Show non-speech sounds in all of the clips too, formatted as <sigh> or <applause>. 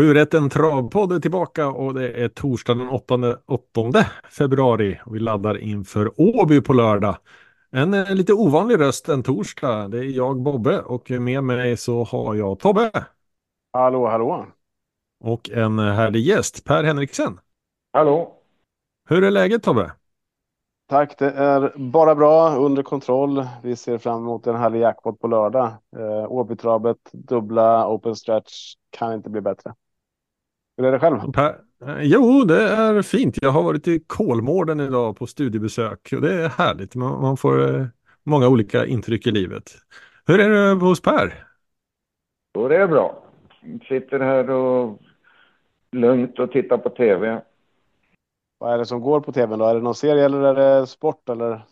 Sju rätt en travpodd är tillbaka och det är torsdag den 8, 8 februari. Och vi laddar inför Åby på lördag. En, en lite ovanlig röst en torsdag. Det är jag Bobbe och med mig så har jag Tobbe. Hallå, hallå. Och en härlig gäst, Per Henriksen. Hallå. Hur är läget Tobbe? Tack, det är bara bra, under kontroll. Vi ser fram emot en härlig jackpot på lördag. Eh, Åbytravet, dubbla open stretch, kan inte bli bättre. Hur är det själv? Per, eh, jo, det är fint. Jag har varit i Kolmården idag på studiebesök och det är härligt. Man, får eh, många olika intryck i livet. Hur är det hos Per? Jo, det är bra. Sitter här och lugnt och tittar på tv. Vad är det som går på tvn då? Är det någon serie eller är det sport eller?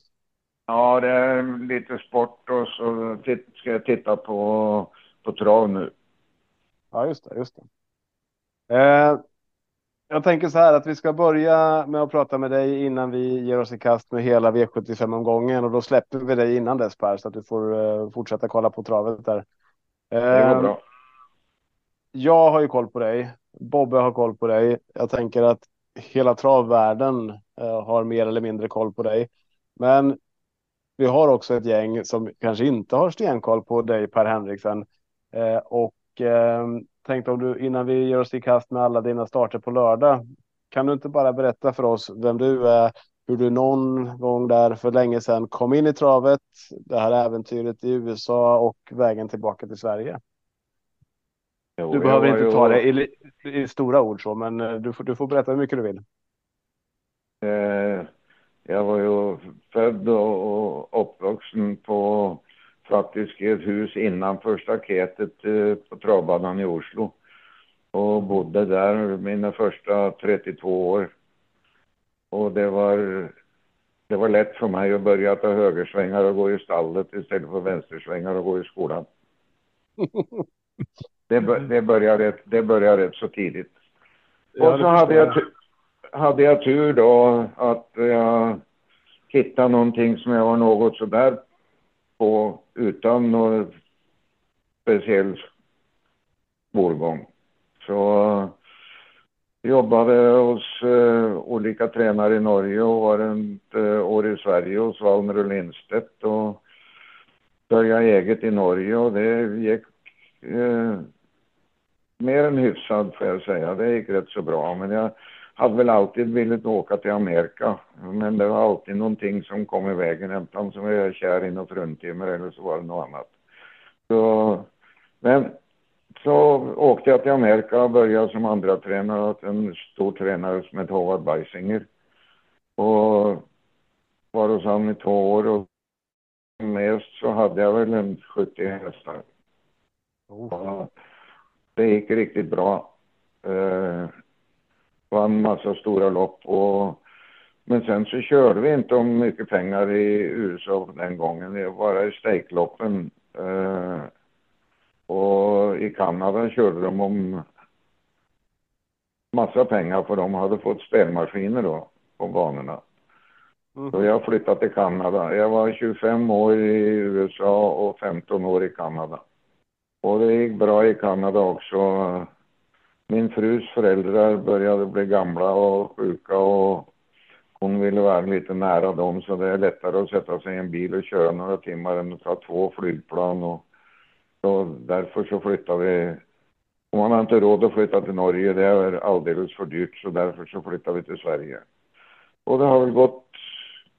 Ja, det är lite sport och så ska jag titta på, på trav nu. Ja, just det, just det. Eh, jag tänker så här att vi ska börja med att prata med dig innan vi ger oss i kast med hela V75-omgången och då släpper vi dig innan dess Per så att du får eh, fortsätta kolla på travet där. Eh, det går bra. Jag har ju koll på dig. Bobbe har koll på dig. Jag tänker att hela travvärlden eh, har mer eller mindre koll på dig. Men vi har också ett gäng som kanske inte har stenkoll på dig Per Henriksen. Eh, och eh, tänkte om du innan vi ger oss i kast med alla dina starter på lördag. Kan du inte bara berätta för oss vem du är, hur du någon gång där för länge sedan kom in i travet, det här äventyret i USA och vägen tillbaka till Sverige? Jo, du behöver inte ju... ta det i, i, stora ord så, men eh, du får, du får berätta hur mycket du vill. Eh, jag var ju född och, och uppvuxen på faktiskt ett hus innanför staketet eh, på travbanan i Oslo. Och bodde där mina första 32 år. Och det var, det var lätt för mig att börja ta högersvängar och gå i stallet istället för vänstersvängar och gå i skolan. <laughs> Det, det, började, rätt, det började rätt så tidigt. Och så hade jag, hade jag tur då att jag hittade någonting som jag var något sådär på utan någon speciell skolgång. Så eh, jobbade hos eh, olika tränare i Norge och var ett eh, år i Sverige hos Valmer och Lindstedt och började eget i Norge och det gick eh, mer än hyfsat, får jag säga. Det gick rätt så bra. Men jag hade väl alltid velat åka till Amerika. Men det var alltid någonting som kom i vägen. Antingen var jag kär i något fruntimmer eller så var det något annat. Så, men så åkte jag till Amerika och började som andra tränare åt en stor tränare som hette Howard Beisinger. Och var hos honom i två år och mest så hade jag väl en 70 hästar. Oh det gick riktigt bra. Vann massa stora lopp och men sen så körde vi inte om mycket pengar i USA den gången. Det var bara i stejkloppen. Eh, och i Kanada körde de om massa pengar för de hade fått spelmaskiner då på banorna. Mm. Så jag flyttade till Kanada. Jag var 25 år i USA och 15 år i Kanada. Och det gick bra i Kanada också. Min frus föräldrar började bli gamla och sjuka och hon ville vara lite nära dem så det är lättare att sätta sig i en bil och köra några timmar än att ta två flygplan och så därför så flyttade vi. Och man har inte råd att flytta till Norge, det är alldeles för dyrt så därför så flyttade vi till Sverige. Och det har väl gått,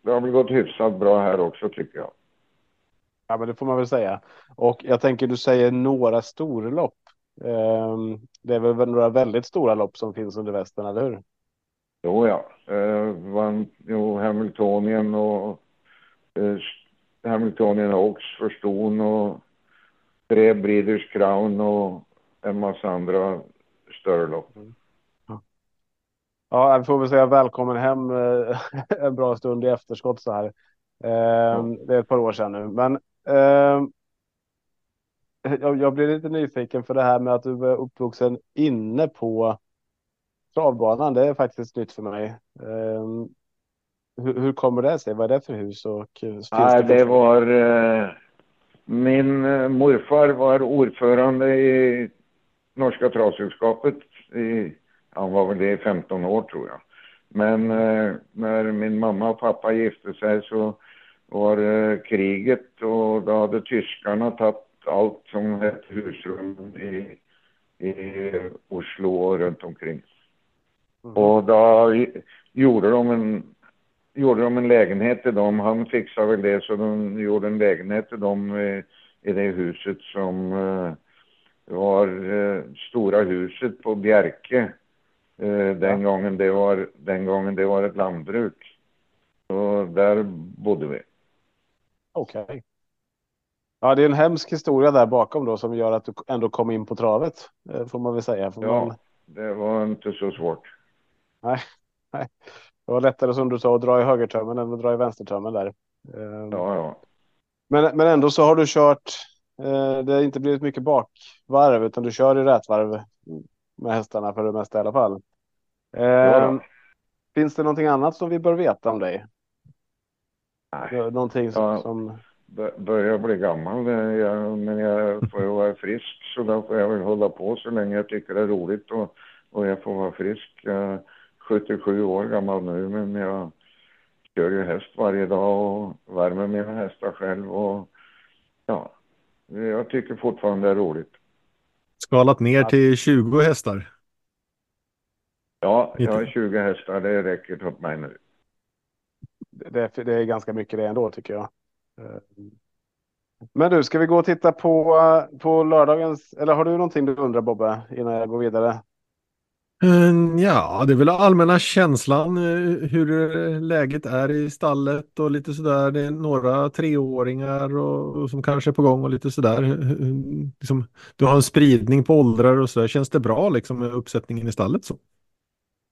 det har väl gått hyfsat bra här också tycker jag. Ja, men det får man väl säga. Och jag tänker du säger några storlopp. Um, det är väl några väldigt stora lopp som finns under västen, eller hur? Jo, ja. Uh, vann, jo, Hamiltonien och uh, Hamiltonien Oaks för ston och tre Breeders Crown och en massa andra större lopp. Mm. Ja, vi får väl säga välkommen hem eh, <laughs> en bra stund i efterskott så här. Ehm, ja. Det är ett par år sedan nu, men Uh, jag, jag blir lite nyfiken för det här med att du är uppvuxen inne på travbanan. Det är faktiskt nytt för mig. Uh, hur, hur, kommer det sig? Vad är det för hus? Och, Nej, det, det var uh, min morfar var ordförande i Norska travsällskapet han var väl det i 15 år tror jag. Men eh, när min mamma och pappa gifte sig så var det kriget och då hade tyskarna tagit allt som hette husrum i, i Oslo och runt omkring. Mm. Och då gjorde de en gjorde de en lägenhet till dem. Han fixade väl det så de gjorde en lägenhet till dem i, i det huset som uh, var uh, stora huset på Bjerke. Uh, den, ja. gången det var, den gången det var ett lantbruk. Så där bodde vi. Okej. Okay. Ja, det är en hemsk historia där bakom då som gör att du ändå kom in på travet, får man väl säga. Får ja, man... det var inte så svårt. Nej, <laughs> nej. Det var lättare som du sa att dra i högertömmen än att dra i vänstertömmen där. Ehm, ja, ja. Men, men ändå så har du kört. Eh, det har inte blivit mycket bakvarv utan du kör i rätvarv med hästarna för det mesta i alla fall. Ja, ehm, finns det någonting annat som vi bör veta om dig? Nej. Någonting som, ja, som... börjar bli gammal, jag, men jag får ju vara frisk så då får jag väl hålla på så länge jag tycker det är roligt och, och jag får vara frisk. Jag, 77 år gammal nu men jag kör ju häst varje dag och värmer mina hästar själv och ja, jag tycker fortfarande det är roligt. Skalat ner till 20 hästar? Ja, jag har 20 hästar, det räcker åt mig nu. Det, det är ganska mycket det ändå tycker jag. Men du, ska vi gå och titta på, på lördagens, eller har du någonting du undrar Bobbe innan jag går vidare? Eh, ja, det är väl allmänna känslan eh, hur eh, läget är i stallet och lite sådär. Det är några treåringar och, och som kanske är på gång och lite sådär. Liksom, du har en spridning på åldrar och sådär. Känns det bra liksom med uppsättningen i stallet så?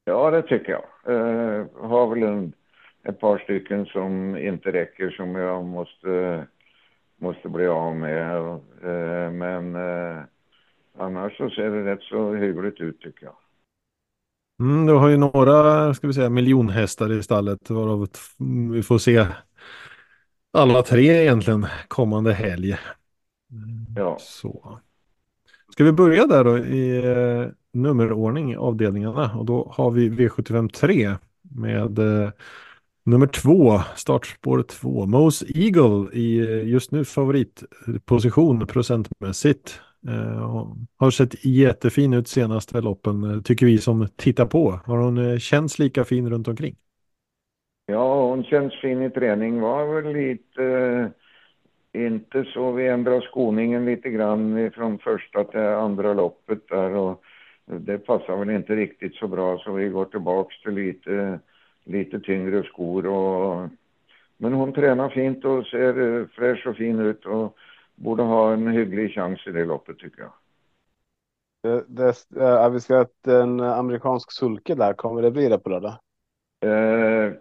Ja, det tycker jag. Uh, har väl en, ett par stycken som inte räcker som jag måste, måste bli av med. Uh, men uh, annars så ser det rätt så hyggligt ut tycker jag. Mm, du har ju några, ska vi säga, miljonhästar i stallet varav vi får se alla tre egentligen kommande helg. Ja. Så. Ska vi börja där då i eh, nummerordning avdelningarna och då har vi V75 3 med eh, nummer två, startspår två, Mose Eagle i just nu favoritposition procentmässigt. Eh, har sett jättefin ut senaste loppen, eh, tycker vi som tittar på. Har hon eh, känts lika fin runt omkring? Ja, hon känns fin i träning. Var väl lite, eh, inte så, vi ändrade skoningen lite grann från första till andra loppet där och det passar väl inte riktigt så bra så vi går tillbaks till lite, lite tyngre skor och men hon tränar fint och ser fräsch och fin ut och borde ha en hygglig chans i det loppet tycker jag. Det, det, äh, vi ska en amerikansk sulke där. Kommer det bli det på lördag? Eh,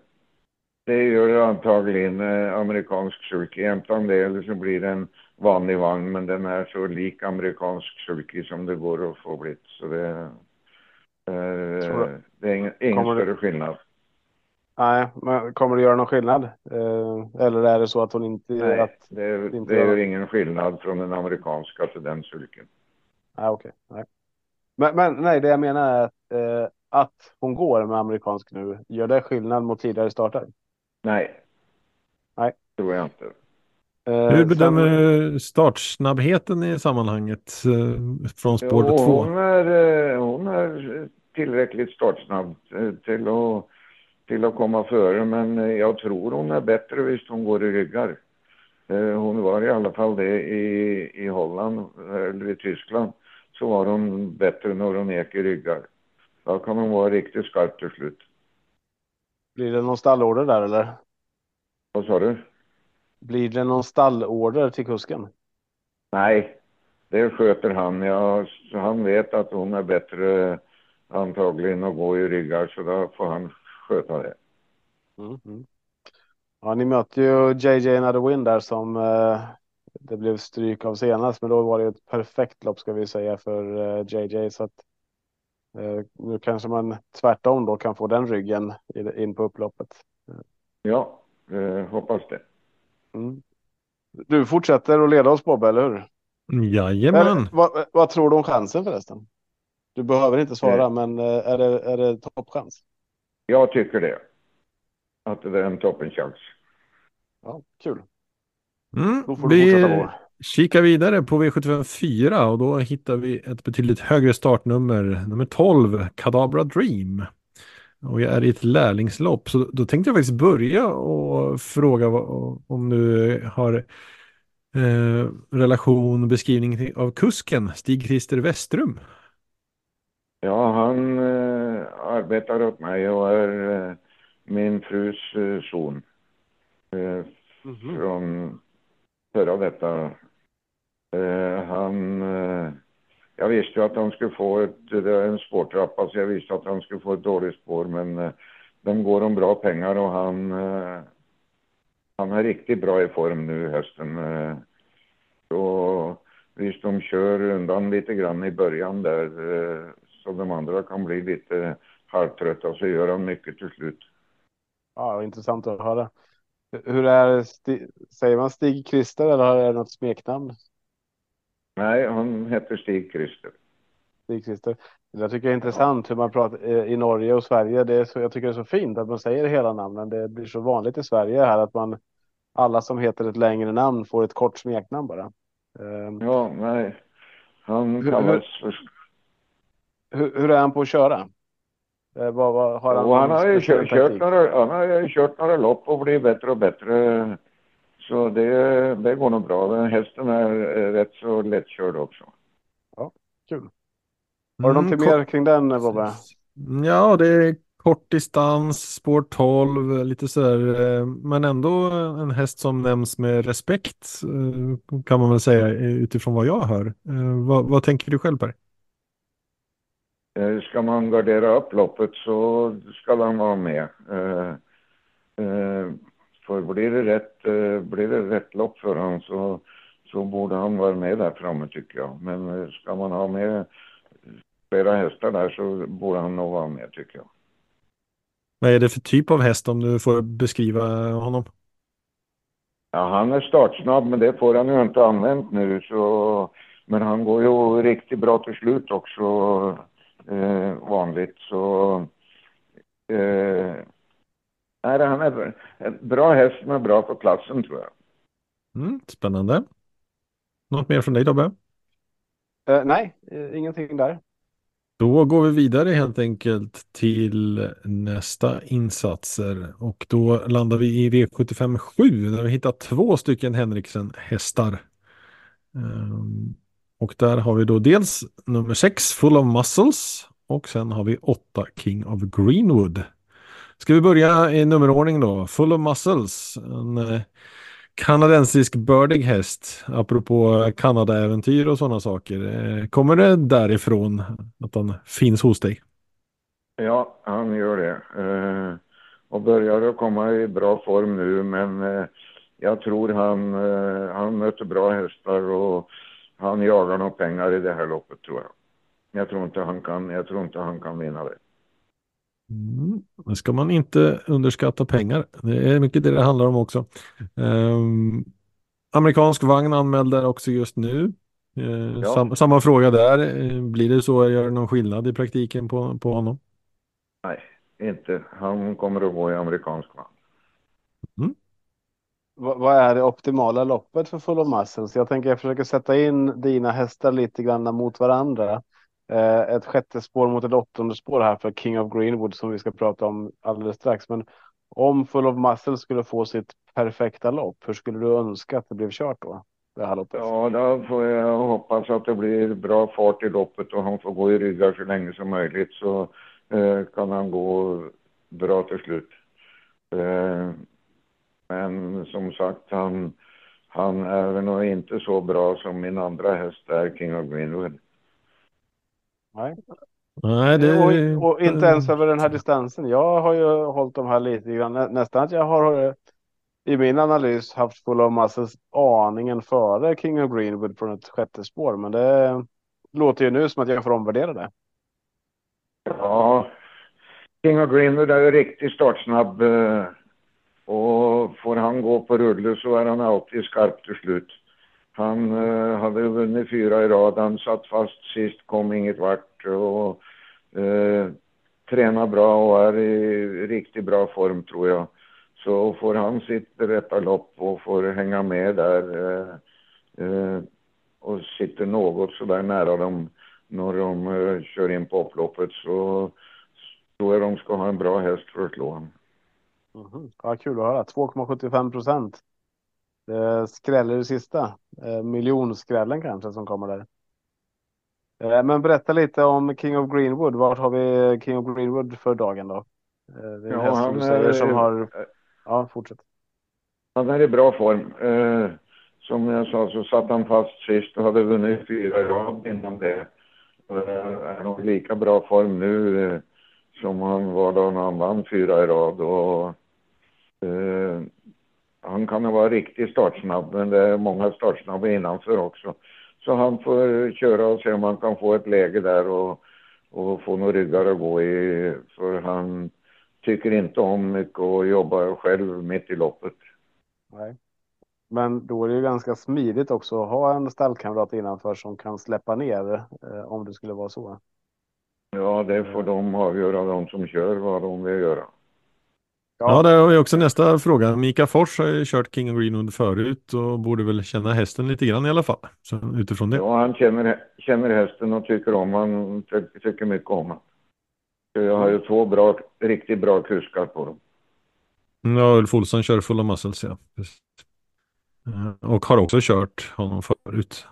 det gör det antagligen. Eh, amerikansk sulke. Jämtar det eller så blir det en vanlig vagn. Men den är så lik amerikansk sulke som det går att få blivit. Så det, eh, det är ingen, ingen större skillnad. Nej, men kommer det göra någon skillnad? Eh, eller är det så att hon inte... Nej, att, det, inte det gör ingen skillnad från den amerikanska till den sulken. Nej, okej. Okay. Men, men, nej, det jag menar är att, eh, att hon går med amerikansk nu. Gör det skillnad mot tidigare starter? Nej. Nej. Det tror jag inte. Eh, Hur bedömer du startsnabbheten i sammanhanget eh, från spår 2? Hon, är, eh, hon är tillräckligt startsnabb till att till att komma före men eh, jag tror hon är bättre visst hon går i ryggar. Eh, hon var i alla fall det i, i Holland eller i Tyskland så var hon bättre när hon gick i ryggar. Då kan hon vara riktigt skarp till slut. Blir det någon stallorder där eller? Vad sa du? Blir det någon stallorder till kusken? Nej, det sköter han. Ja, han vet att hon är bättre antagligen att gå i ryggar så då får han sköta det. Mm, mm. Ja, ni mötte ju JJ Another Win där som eh, det blev stryk av senast, men då var det ett perfekt lopp ska vi säga för eh, JJ så att eh, nu kanske man tvärtom då kan få den ryggen in på upploppet. Ja, hoppas det. Mm. Du fortsätter att leda oss Bob, eller hur? Jajamän. vad, vad tror du om chansen förresten? Du behöver inte svara, men är det, är det toppchans? Jag tycker det. Att det är en toppenchans. Ja, kul. Mm, vi kikar vidare på V75 4 och då hittar vi ett betydligt högre startnummer, nummer 12, Kadabra Dream. Och jag är i ett lärlingslopp, så då tänkte jag faktiskt börja och fråga om du har eh, relation, beskrivning av kusken Stig-Christer Westrum. Ja, han eh, arbetar åt mig och är eh, min frus eh, son. Mm -hmm. Från förra detta. Eh, han... Eh, jag visste ju att han skulle få ett, det är en spårtrappa så jag visste att han skulle få ett dåligt spår men de går om bra pengar och han, han är riktigt bra i form nu hösten. Så visst de kör undan lite grann i början där så de andra kan bli lite halvtrötta så gör han mycket till slut. Ja, intressant att höra. Hur är Sti säger man Stig Christer eller är det något smeknamn? Nej, han heter Stig Christer. Stig Christer. Jag tycker det är intressant hur man pratar i Norge och Sverige. Det är så, jag tycker det är så fint att man säger hela namnen. Det blir så vanligt i Sverige här att man alla som heter ett längre namn får ett kort smeknamn bara. Um, ja, nej. Han kallas hur, hur, hur, är han på att köra? Eh, vad, vad, har han, han har ju kört, kört några, han har ju kört några lopp och blivit bättre och bättre. Så det, det går nog bra. Den hästen är rätt så lättkörd också. Ja, kul. Har du mm, någonting mer kring den Bobbe? Ja, det är kort distans, spår 12, lite sådär, eh, men ändå en häst som nämns med respekt eh, kan man väl säga utifrån vad jag hör. Eh, vad, vad tänker du själv Per? Ska man gardera upp loppet så ska han vara med. För blir det rätt, blir det rätt lopp för honom så, så borde han vara med där framme tycker jag. Men ska man ha med flera hästar där så borde han nog vara med tycker jag. Vad är det för typ av häst om du får beskriva honom? Ja, han är startsnabb men det får han ju inte använt nu så men han går ju riktigt bra till slut också eh, vanligt så eh, nej, han är en bra häst som är bra på klassen tror jag. Mm, spännande. Något mer från dig Dobbe? Uh, nej, ingenting där. Då går vi vidare helt enkelt till nästa insatser och då landar vi i V75 7 där vi hittar två stycken Henriksen hästar. Um, och där har vi då dels nummer 6 Full of Muscles och sen har vi 8 King of Greenwood. Ska vi börja i nummerordning då? Full of Muscles. En eh, kanadensisk bördig häst, apropå Kanada-äventyr och sådana saker. Eh, kommer det därifrån att han finns hos dig? Ja, han gör det. Eh, och börjar att komma i bra form nu, men eh, jag tror han, eh, han möter bra hästar och han jagar nog pengar i det här loppet tror jag. Jag tror inte han kan, jag tror inte han kan vinna det. Mm, det ska man inte underskatta pengar. Det är mycket det det handlar om också. Um, amerikansk vagn anmäld där också just nu. Uh, ja. sam, samma fråga där. Uh, blir det så? Gör det någon skillnad i praktiken på, på honom? Nej, inte. Han kommer att gå i amerikansk vagn. Mm. Vad är det optimala loppet för Full of Muscles? Jag tänker jag försöker sätta in dina hästar lite grann mot varandra. Eh, ett sjätte spår mot ett åttonde spår här för King of Greenwood som vi ska prata om alldeles strax. Men om Full of Muscle skulle få sitt perfekta lopp, hur skulle du önska att det blev kört då? Det här loppet? Ja, då får jag hoppas att det blir bra fart i loppet och han får gå i ryggar så länge som möjligt så eh, kan han gå bra till slut. Eh, men som sagt, han, han är nog inte så bra som min andra häst där, King of Greenwood. Nej. Nej, det... och, och, inte ens över den här distansen. Jag har ju hållit de här lite grann. Nästan att jag har i min analys haft full of muscles aningen före King of Greenwood från ett sjätte spår. Men det låter ju nu som att jag får omvärdera det. Ja, King of Greenwood är ju riktigt startsnabb. Eh, och får han gå på rulle så är han alltid skarp till slut. Han eh, hade vunnit fyra i rad, han satt fast sist, kom inget vart och eh, tränar bra och är i riktigt bra form tror jag. Så får han sitt rätta lopp och får hänga med där eh, eh och sitter något så där nära dem när de uh, kör in på upploppet så tror jag de ska ha en bra häst för att slå honom. Mm -hmm. Ja, kul att höra. 2,75 procent. Skräller det sista. Eh, miljonskrällen kanske som kommer där. Eh, men berätta lite om King of Greenwood. Vart har vi King of Greenwood för dagen då? Eh, det är ja, häst han är, som har... Ja, fortsätt. Han är i bra form. Eh, som jag sa så satt han fast sist och hade vunnit fyra rad innan det. är nog lika bra form nu eh, som han var då när han vann fyra i rad. Och, eh, han kan vara riktigt startsnabb, men det är många startsnabba innanför också. Så han får köra och se om han kan få ett läge där och, och få några ryggar att gå i. För han tycker inte om mycket och jobbar själv mitt i loppet. Nej. Men då är det ju ganska smidigt också att ha en stallkamrat innanför som kan släppa ner eh, om det skulle vara så. Ja, det får de avgöra, de som kör, vad de vill göra. Ja, ja det är också nästa fråga. Mika Fors har ju kört King of Greenwood förut och borde väl känna hästen lite grann i alla fall. Så utifrån det. Ja, han känner, känner hästen och tycker om han tycker mycket om honom. Jag har ju två bra, riktigt bra kuskar på dem. Ja, Ulf Olsson kör fulla muscles, ja. Eh, och har också kört honom förut.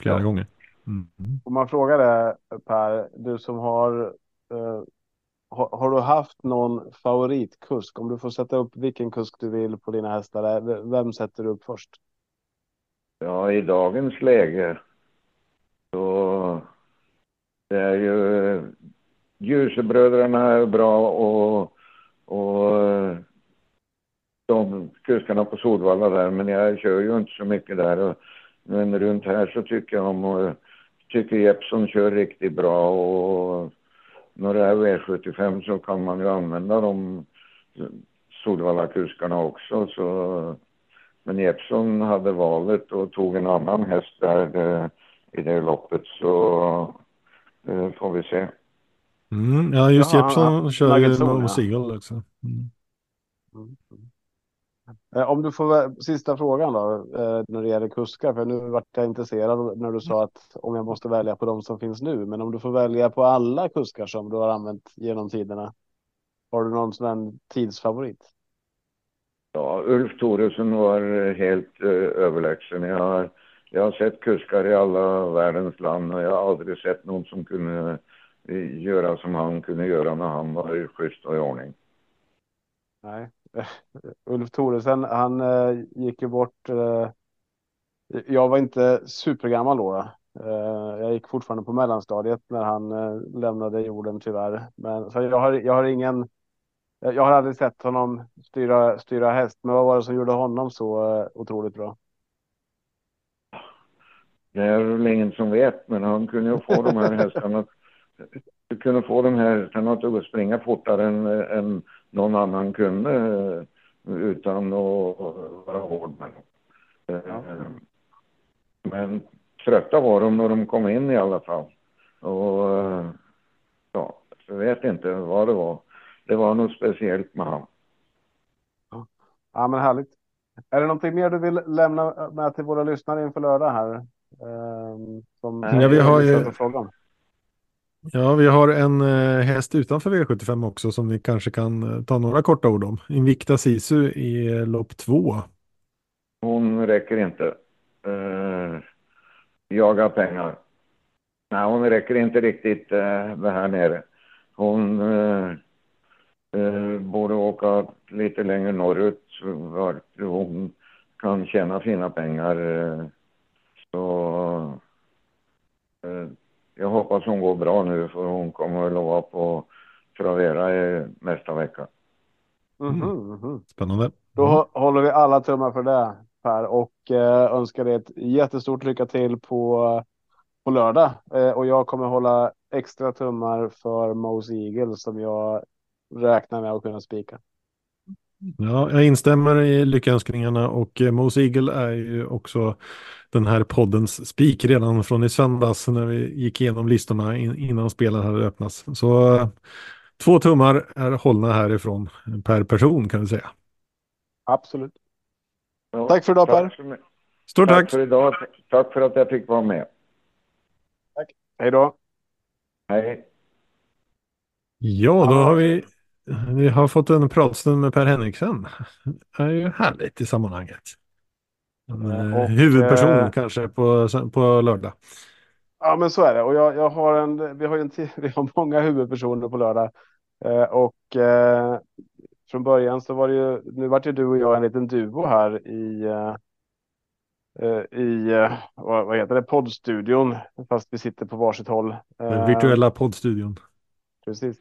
Flera ja. gånger. Mm. Om man frågar det Per, du som har, eh, har, har du haft någon favoritkusk? Om du får sätta upp vilken kusk du vill på dina hästar, eh, vem sätter du upp först? Ja, i dagens läge så det är ju Djursebröderna är bra och, och de kuskarna på Solvalla där, men jag kör ju inte så mycket där. Men runt här så tycker jag om, tycker Jeppson kör riktigt bra och när det är V75 så kan man ju använda de Solvalla-kuskarna också. Så, men Jeppson hade valet och tog en annan häst där eh, i det loppet så det får vi se. Mm, ja, just Jaha, Jeppson kör ju med Seagull också. Mm. Mm. Eh, om du får sista frågan då eh, när det gäller kuskar, för nu vart jag intresserad när du sa att om jag måste välja på de som finns nu, men om du får välja på alla kuskar som du har använt genom tiderna. Har du någon sån tidsfavorit? Ja, Ulf Thoresen var helt uh, överlägsen. Jag har, jag har sett kuskar i alla världens land och jag har aldrig sett någon som kunde göra som han kunde göra när han var schysst och i ordning. Nej, <laughs> Ulf Thoresen, han eh, gick ju bort. Eh, jag var inte supergammal då. Eh, jag gick fortfarande på mellanstadiet när han eh, lämnade jorden tyvärr. Men så jag har, jag har ingen. Jag har aldrig sett honom styra, styra häst, men vad var det som gjorde honom så eh, otroligt bra? Det är väl ingen som vet, men han kunde ju få de här <laughs> hästarna. Kunde få de här att springa fortare än, än någon annan kunde utan att vara hård med. Ja. Men trötta var de när de kom in i alla fall. Och ja, jag vet inte vad det var. Det var något speciellt med honom. Ja, men härligt. Är det någonting mer du vill lämna med till våra lyssnare inför lördag här? Som ja, vi har ju... Frågan? Ja, vi har en eh, häst utanför V75 också som vi kanske kan eh, ta några korta ord om. Invicta Sisu i eh, lopp två. Hon räcker inte. Uh, jaga pengar. Nej, hon räcker inte riktigt uh, här nere. Hon uh, uh, borde åka lite längre norrut så hon kan tjäna fina pengar. Uh, så jag hoppas hon går bra nu för hon kommer att vara på Travera i nästa vecka. Mm -hmm. Spännande. Då håller vi alla tummar för det Per och eh, önskar dig ett jättestort lycka till på, på lördag. Eh, och jag kommer hålla extra tummar för Mose Eagle som jag räknar med att kunna spika. Ja, jag instämmer i lyckönskningarna och eh, Mos Eagle är ju också den här poddens spik redan från i söndags när vi gick igenom listorna innan spelen hade öppnats. Så eh, två tummar är hållna härifrån per person kan vi säga. Absolut. Ja, tack för idag Per. Stort tack. Tack för idag. Tack för att jag fick vara med. Tack. Hej då. Hej. Ja, då har vi, vi har fått en pratstund med Per Henriksen. Det är ju härligt i sammanhanget. Eh, och, huvudperson eh, kanske på, på lördag. Ja, men så är det. Och jag, jag har en, vi har en <laughs> vi har många huvudpersoner på lördag. Eh, och eh, från början så var det ju, nu vart ju du och jag en liten duo här i, eh, eh i vad, vad, heter det, poddstudion. Fast vi sitter på varsitt håll. Den virtuella poddstudion. Precis.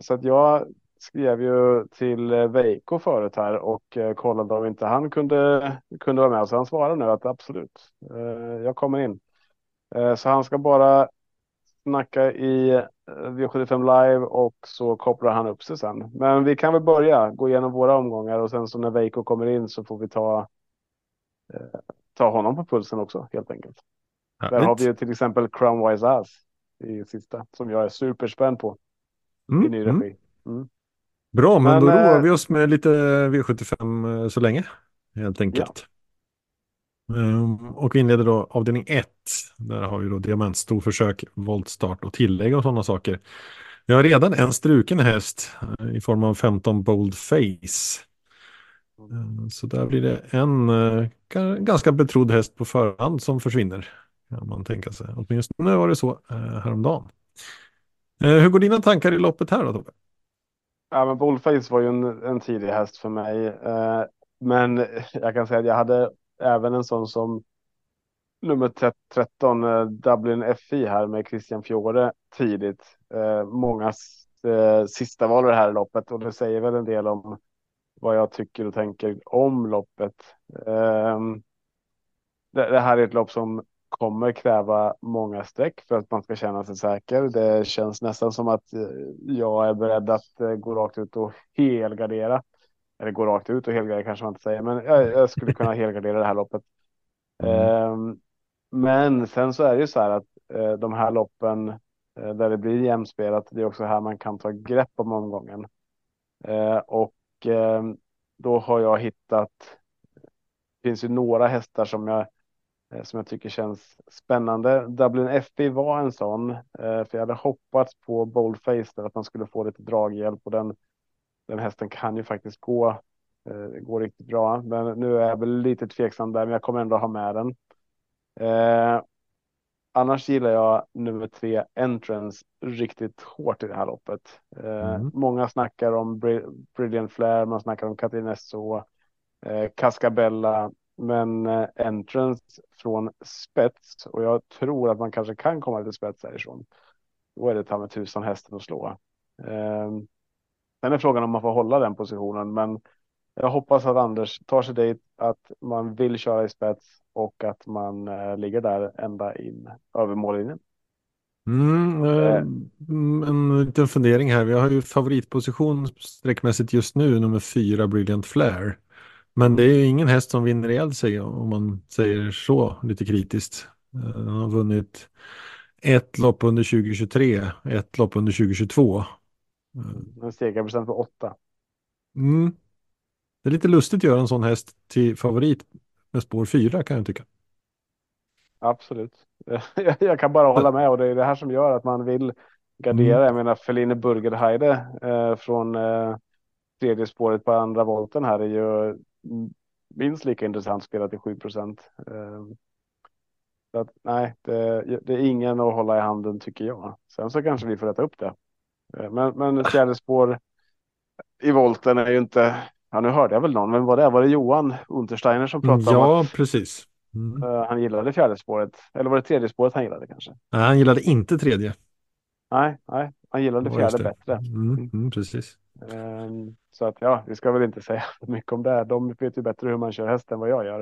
Så att jag skrev ju till Veiko förut här och kollade om inte han kunde, kunde vara med. Så han svarar nu att absolut, jag kommer in. Så han ska bara snacka i V75 live och så kopplar han upp sig sen. Men vi kan väl börja gå igenom våra omgångar och sen så när Veiko kommer in så får vi ta eh, ta honom på pulsen också helt enkelt. Ja, Där har vi ju till exempel Crown Wise Ass i sista som jag är superspänd på mm, i ny mm. regi. Mm. Bra, men, men då roar äh, vi oss med lite V75 eh, så länge helt enkelt. Um, och inleder då avdelning 1. Där har vi då diamant, storförsök, voltstart och tillägg och sådana saker. Vi har redan en struken häst uh, i form av 15 bold face. Uh, så där blir det en uh, ganska betrodd häst på förhand som försvinner. Kan man tänka sig. Åtminstone var det så häromdagen. Eh, hur går dina tankar i loppet här då Tobbe? Ja, men Bullface var ju en, en tidig häst för mig. Eh, men jag kan säga att jag hade även en sån som nummer 13, eh, Dublin FI här med Christian Fiore tidigt. Eh, mångas eh, sista val i det här loppet och det säger väl en del om vad jag tycker och tänker om loppet. Eh, det, det, här är ett lopp som kommer kräva många streck för att man ska känna sig säker. Det känns nästan som att eh, jag är beredd att eh, gå rakt ut och helgardera eller gå rakt ut och helgardera kanske man inte säger, men jag, jag skulle kunna <laughs> helgardera det här loppet. Mm. Um, men sen så är det ju så här att uh, de här loppen där det blir jämspelat, det är också här man kan ta grepp om omgången. Och ehm, då har jag hittat, det finns ju några hästar som jag som jag tycker känns spännande. Dublin FB var en sån, för jag hade hoppats på Boldface där att man skulle få lite draghjälp och den den hästen kan ju faktiskt gå, eh, gå riktigt bra. Men nu är jag väl lite tveksam där, men jag kommer ändå ha med den. Eh, annars gillar jag nummer tre Entrance riktigt hårt i det här loppet. Eh, mm. Många snackar om Brilliant Flair, man snackar om Katrin SO, eh, Cascabella, men eh, Entrance från spets och jag tror att man kanske kan komma till spets härifrån. Då är det ta med tusan hästen att slå. Eh, Sen är frågan om man får hålla den positionen, men jag hoppas att Anders tar sig dit, att man vill köra i spets och att man eh, ligger där ända in över mållinjen. Mm, eh, en liten fundering här. Vi har ju favoritposition sträckmässigt just nu, nummer fyra, Brilliant Flare. Men det är ju ingen häst som vinner ihjäl sig om man säger så lite kritiskt. Den har vunnit ett lopp under 2023, ett lopp under 2022 en segerprocent på åtta. Mm. Det är lite lustigt att göra en sån häst till favorit med spår fyra kan jag tycka. Absolut. <laughs> jag kan bara hålla med och det är det här som gör att man vill gardera. Mm. Jag menar Feline Burgerheide eh, från eh, tredje spåret på andra volten här är ju minst lika intressant spelat till 7 procent. Eh, nej, det, det, är ingen att hålla i handen tycker jag. Sen så kanske vi får rätta upp det. Eh, men, men <laughs> fjärde spår i volten är ju inte, ja nu hörde jag väl någon, men vad det var det Johan Untersteiner som pratade ja, om? Ja, precis. Mm. Uh, han gillade fjärde spåret, eller var det tredje spåret han gillade kanske? Nej, han gillade inte tredje. Nej, nej, han gillade fjärde bättre. Mm, mm precis. Um, så att ja, vi ska väl inte säga <laughs> mycket om det. De vet ju bättre hur man kör häst än vad jag gör.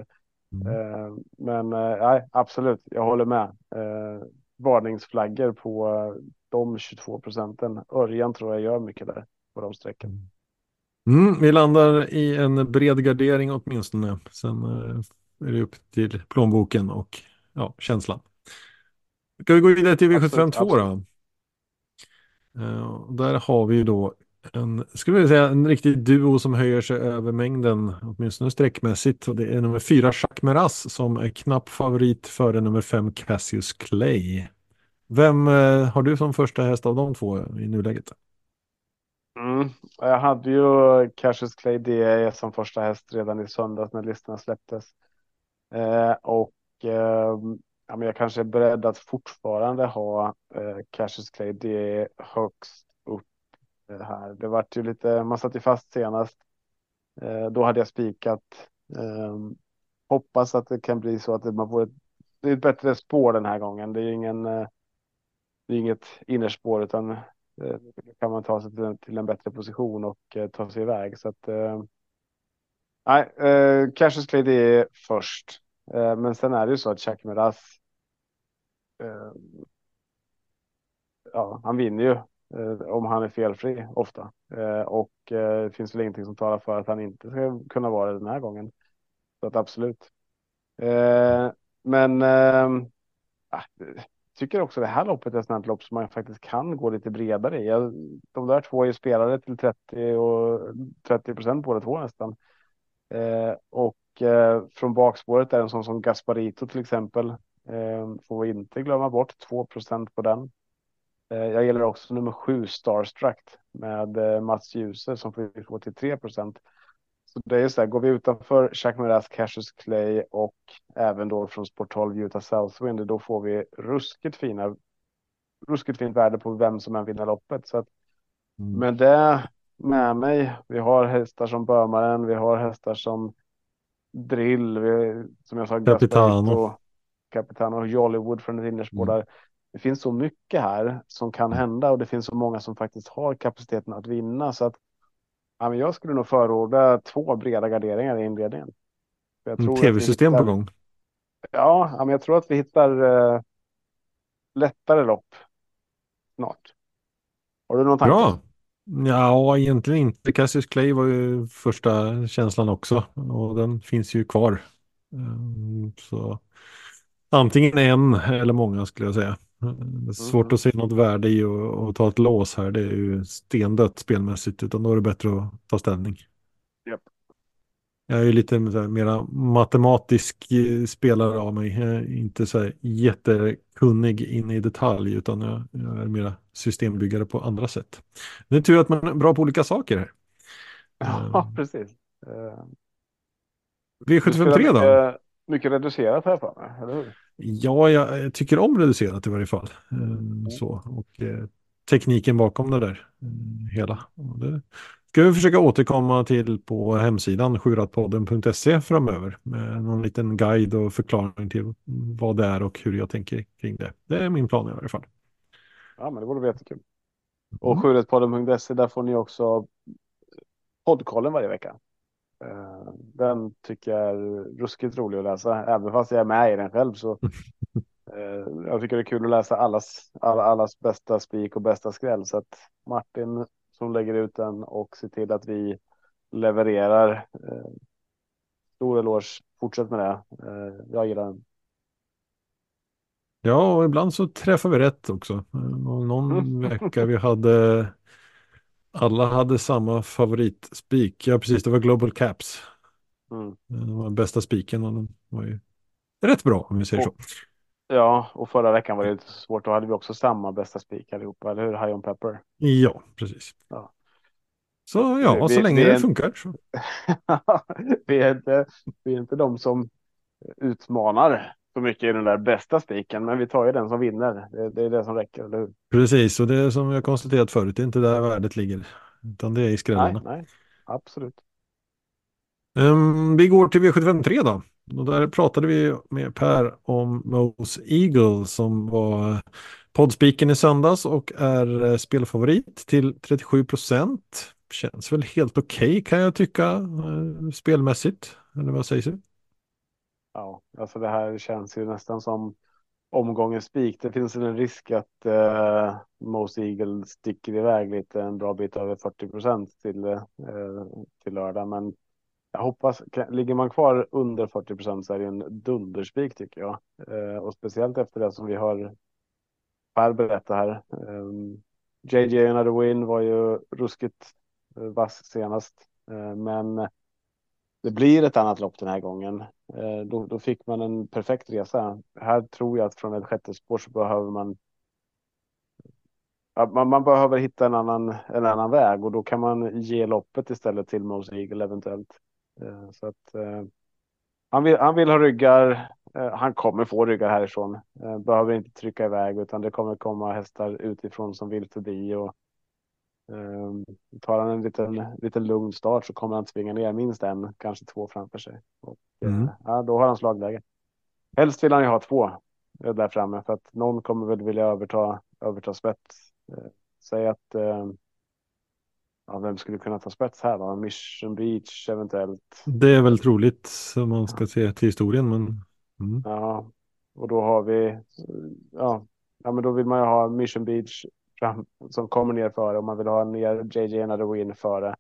Uh, men uh, nej, absolut, jag håller med. Uh, varningsflaggor på de 22 procenten. Örjan tror jag gör mycket där på de sträcken. Mm, vi landar i en bred gardering åtminstone. Sen eh, är det upp till plånboken och ja, känslan. Ska vi gå vidare till V752 då? Uh, där har vi ju då en, skulle jag säga, en riktig duo som höjer sig över mängden, åtminstone sträckmässigt. Och det är nummer fyra, Jacques Meras, som är knapp favorit före nummer fem, Cassius Clay. Vem eh, har du som första häst av de två i nuläget? Mm. Jag hade ju Cassius Clay DE som första häst redan i söndags när listorna släpptes. Eh, och eh, ja, men jag kanske är beredd att fortfarande ha eh, Cassius Clay DE högst här. Det vart ju lite, man satt ju fast senast. Eh, då hade jag spikat. Ehm, hoppas att det kan bli så att man får ett, det är ett bättre spår den här gången. Det är ingen eh, det är inget innerspår utan Eh, kan man ta sig till, till en bättre position och eh, ta sig iväg. Så att eh, nej, eh, Cassius Clay det är först. Eh, men sen är det ju så att Chuck Meras. Eh, ja, han vinner ju Eh, om han är felfri ofta eh, och eh, det finns väl ingenting som talar för att han inte ska kunna vara det den här gången. Så att absolut. men ehm, ah, tycker också det här loppet är ett sånt lopp som man faktiskt kan gå lite bredare i. De där två är ju spelare till 30 och 30 procent båda två nästan. Eh, och eh, från bakspåret är en sån som Gasparito till exempel. Eh, får vi inte glömma bort 2 procent på den. Eh, jag gillar också nummer sju Starstruck med eh, Mats Djuse som får få till 3 procent. Så det är så här, går vi utanför Jack Miraz, Cassius Clay och även då från Sport 12 Utah Southwind, då får vi ruskigt fina, ruskigt fint värde på vem som än vinner loppet. Så att mm. med det med mig, vi har hästar som Bömaren, vi har hästar som Drill, vi, som jag sa, Capitano. Capitano och Jollywood från ett innerspår mm. där. Det finns så mycket här som kan hända och det finns så många som faktiskt har kapaciteten att vinna så att Ja, men jag skulle nog förorda två breda garderingar i inledningen. Mm, Tv-system hittar... på gång. Ja, men jag tror att vi hittar uh, lättare lopp snart. Har du någon tanke? Bra. Ja, egentligen inte. Cassius Clay var ju första känslan också och den finns ju kvar. Um, så antingen en eller många skulle jag säga. Det är svårt mm. att se något värde i att ta ett lås här. Det är ju stendött spelmässigt, utan då är det bättre att ta ställning. Yep. Jag är ju lite mera matematisk eh, spelare av mig. Jag är inte så här jättekunnig in i detalj, utan jag, jag är mera systembyggare på andra sätt. Det är tur att man är bra på olika saker här. Ja, uh, <laughs> precis. Uh, V753 då? Mycket reducerat här för mig, eller hur? Ja, jag tycker om reducerat i varje fall. Mm. Så, och eh, tekniken bakom det där eh, hela. Och det ska vi försöka återkomma till på hemsidan sjuratpodden.se framöver med någon liten guide och förklaring till vad det är och hur jag tänker kring det. Det är min plan i varje fall. Ja, men det vore jättekul. Och mm. sjuratpodden.se, där får ni också poddkollen varje vecka. Eh, den tycker jag är ruskigt rolig att läsa, även fast jag är med i den själv så. <laughs> Eh, jag tycker det är kul att läsa allas, allas bästa spik och bästa skräll så att Martin som lägger ut den och ser till att vi levererar. Eh, stor eloge, fortsätt med det. Jag gillar den. Ja, och ibland så träffar vi rätt också. Någon vecka vi hade alla hade samma favoritspik. Ja, precis. Det var Global Caps. Mm. Den var bästa spiken och den var ju rätt bra om vi säger och, så. Ja, och förra veckan var det lite svårt. Då hade vi också samma bästa spik allihopa, eller hur? High on Pepper. Ja, precis. Ja. Så ja, vi, så länge det funkar. Så. <laughs> vi, är inte, vi är inte de som utmanar så mycket i den där bästa spiken, men vi tar ju den som vinner. Det, det, är det som räcker, eller hur? Precis, och det är som jag konstaterat förut, det är inte där värdet ligger, utan det är i skrällarna. Nej, nej, absolut. Um, vi går till V753 då. Och där pratade vi med Per om Mose Eagle som var poddspiken i söndags och är eh, spelfavorit till 37 procent. Känns väl helt okej okay, kan jag tycka eh, spelmässigt. Eller vad sägs du? Ja, alltså det här känns ju nästan som omgångens spik. Det finns en risk att eh, Most Eagle sticker iväg lite en bra bit över 40 procent till, eh, till lördag. Men jag hoppas, ligger man kvar under 40 procent så är det en dunderspik tycker jag. Eh, och speciellt efter det som vi har Per berätta här. Eh, JJ Another Win var ju ruskigt eh, vass senast, eh, men det blir ett annat lopp den här gången. Eh, då, då, fick man en perfekt resa. Här tror jag att från ett sjätte spår så behöver man man, man, behöver hitta en annan, en annan väg och då kan man ge loppet istället till Mose Eagle eventuellt. Eh, så att eh, han vill, han vill ha ryggar. Eh, han kommer få ryggar härifrån. Eh, behöver inte trycka iväg utan det kommer komma hästar utifrån som vill förbi och tar han en liten, liten lugn start så kommer han tvinga ner minst en, kanske två framför sig. Och, mm. ja, då har han slagläge. Helst vill han ju ha två där framme för att någon kommer väl vilja överta, överta spets. Säg att Ja, vem skulle kunna ta spets här då? Mission Beach eventuellt. Det är väl troligt om man ska se till historien. Men... Mm. Ja, och då har vi. Ja, ja, men då vill man ju ha Mission Beach fram, som kommer ner före och man vill ha ner JJ Another Win före.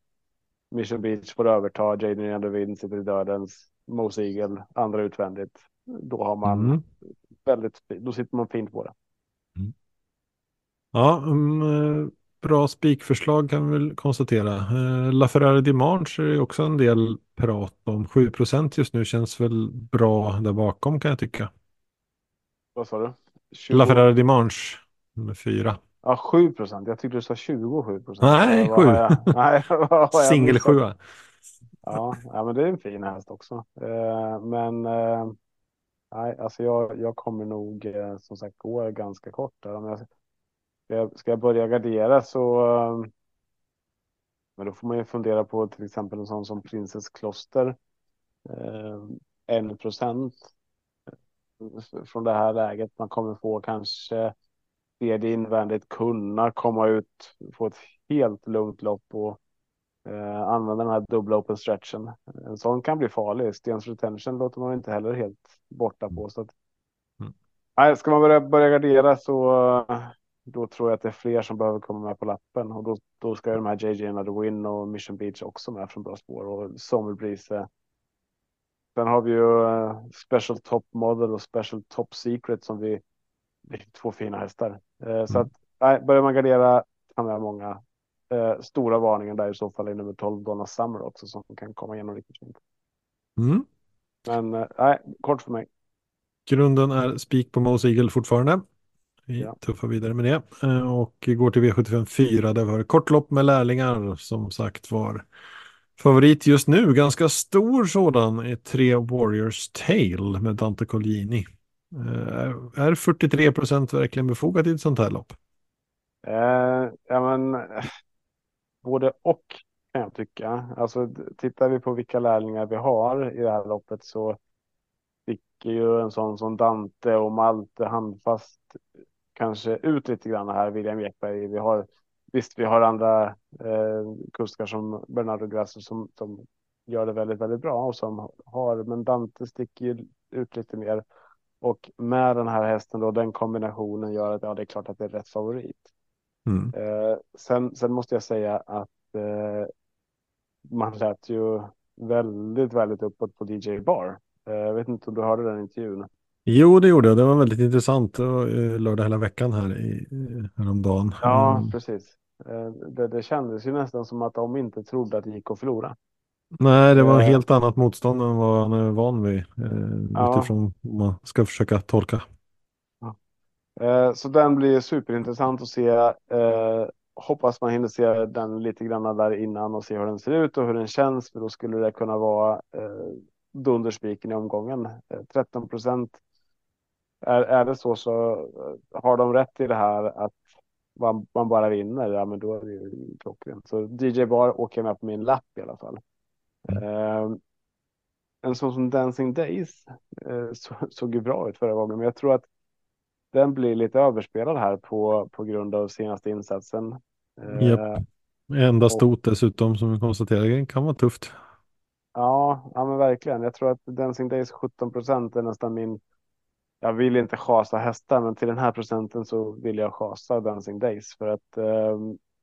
Mission Beach får överta, JJ Another Win sitter i dödens. Mose Eagle andra utvändigt. Då har man mm. väldigt, då sitter man fint på det. Mm. Ja, um, bra spikförslag kan vi väl konstatera. Eh, LaFerrari Dimanche är ju också en del prat om. 7% just nu känns väl bra där bakom kan jag tycka. Vad sa du? 20... LaFerrari Dimanche med 4. Ja, 7 procent. Jag tyckte du sa 27 procent. Nej, 7. <laughs> Nej, Singel 7. Ja, ja, men det är en fin häst också. Eh, men eh, nej, alltså jag, jag kommer nog eh, som sagt gå ganska kort där. Om jag Ska jag, ska jag börja gardera så. Men då får man ju fundera på till exempel en sån som Princess Kloster. En procent från det här läget. Man kommer få kanske tredje invändigt kunna komma ut, få ett helt lugnt lopp och eh, använda den här dubbla open stretchen. En sån kan bli farlig. Stens retention låter man inte heller helt borta på. Så att, mm. nej, ska man börja, börja gardera så då tror jag att det är fler som behöver komma med på lappen och då, då ska de här JJ Another Win och Mission Beach också med från bra spår och Sommerbrise. Sen har vi ju uh, Special Top Model och Special Top Secret som vi, två fina hästar. Uh, mm. Så att nej, börjar man gardera kan det många uh, stora varningar där i så fall i nummer 12 Donna Summer också som kan komma igenom riktigt fint. Mm. Men nej, kort för mig. Grunden är spik på Mose Eagle fortfarande. Vi ja. tuffar vidare med det eh, och går till V75 4 där vi har kortlopp med lärlingar som sagt var favorit just nu, ganska stor sådan, är tre Warriors Tale med Dante Colgjini. Eh, är 43 procent verkligen befogat i ett sånt här lopp? Eh, ja, men både och kan jag tycka. Alltså tittar vi på vilka lärlingar vi har i det här loppet så sticker ju en sån som Dante och Malte handfast kanske ut lite grann här, William Ekberg. Vi har visst, vi har andra eh, kuskar som Bernardo Grasso som, som gör det väldigt, väldigt bra och som har, men Dante sticker ju ut lite mer. Och med den här hästen då, den kombinationen gör att ja, det är klart att det är rätt favorit. Mm. Eh, sen, sen måste jag säga att eh, man lät ju väldigt, väldigt uppåt på DJ Bar. Eh, jag vet inte om du hörde den intervjun. Jo, det gjorde jag. Det var väldigt intressant. Eh, lördag hela veckan här i, häromdagen. Ja, mm. precis. Eh, det, det kändes ju nästan som att de inte trodde att det gick att förlora. Nej, det var ett helt annat motstånd än vad han är van vid. Ja. Utifrån vad man ska försöka tolka. Ja. Så den blir superintressant att se. Hoppas man hinner se den lite grann där innan och se hur den ser ut och hur den känns. För då skulle det kunna vara dunderspiken i omgången. 13 procent är, är det så så eh, har de rätt i det här att man, man bara vinner, ja men då är det ju klockrent. Så DJ Bar åker med på min lapp i alla fall. Mm. En sån som Dancing Days uh, så, såg ju bra ut förra gången, men jag tror att den blir lite överspelad här på, på grund av senaste insatsen. Uh, Japp. Enda stot dessutom som vi konstaterar kan vara tufft. Ja, ja men verkligen. Jag tror att Dancing Days 17 procent är nästan min jag vill inte chasa hästar, men till den här procenten så vill jag chasa Dancing Days för att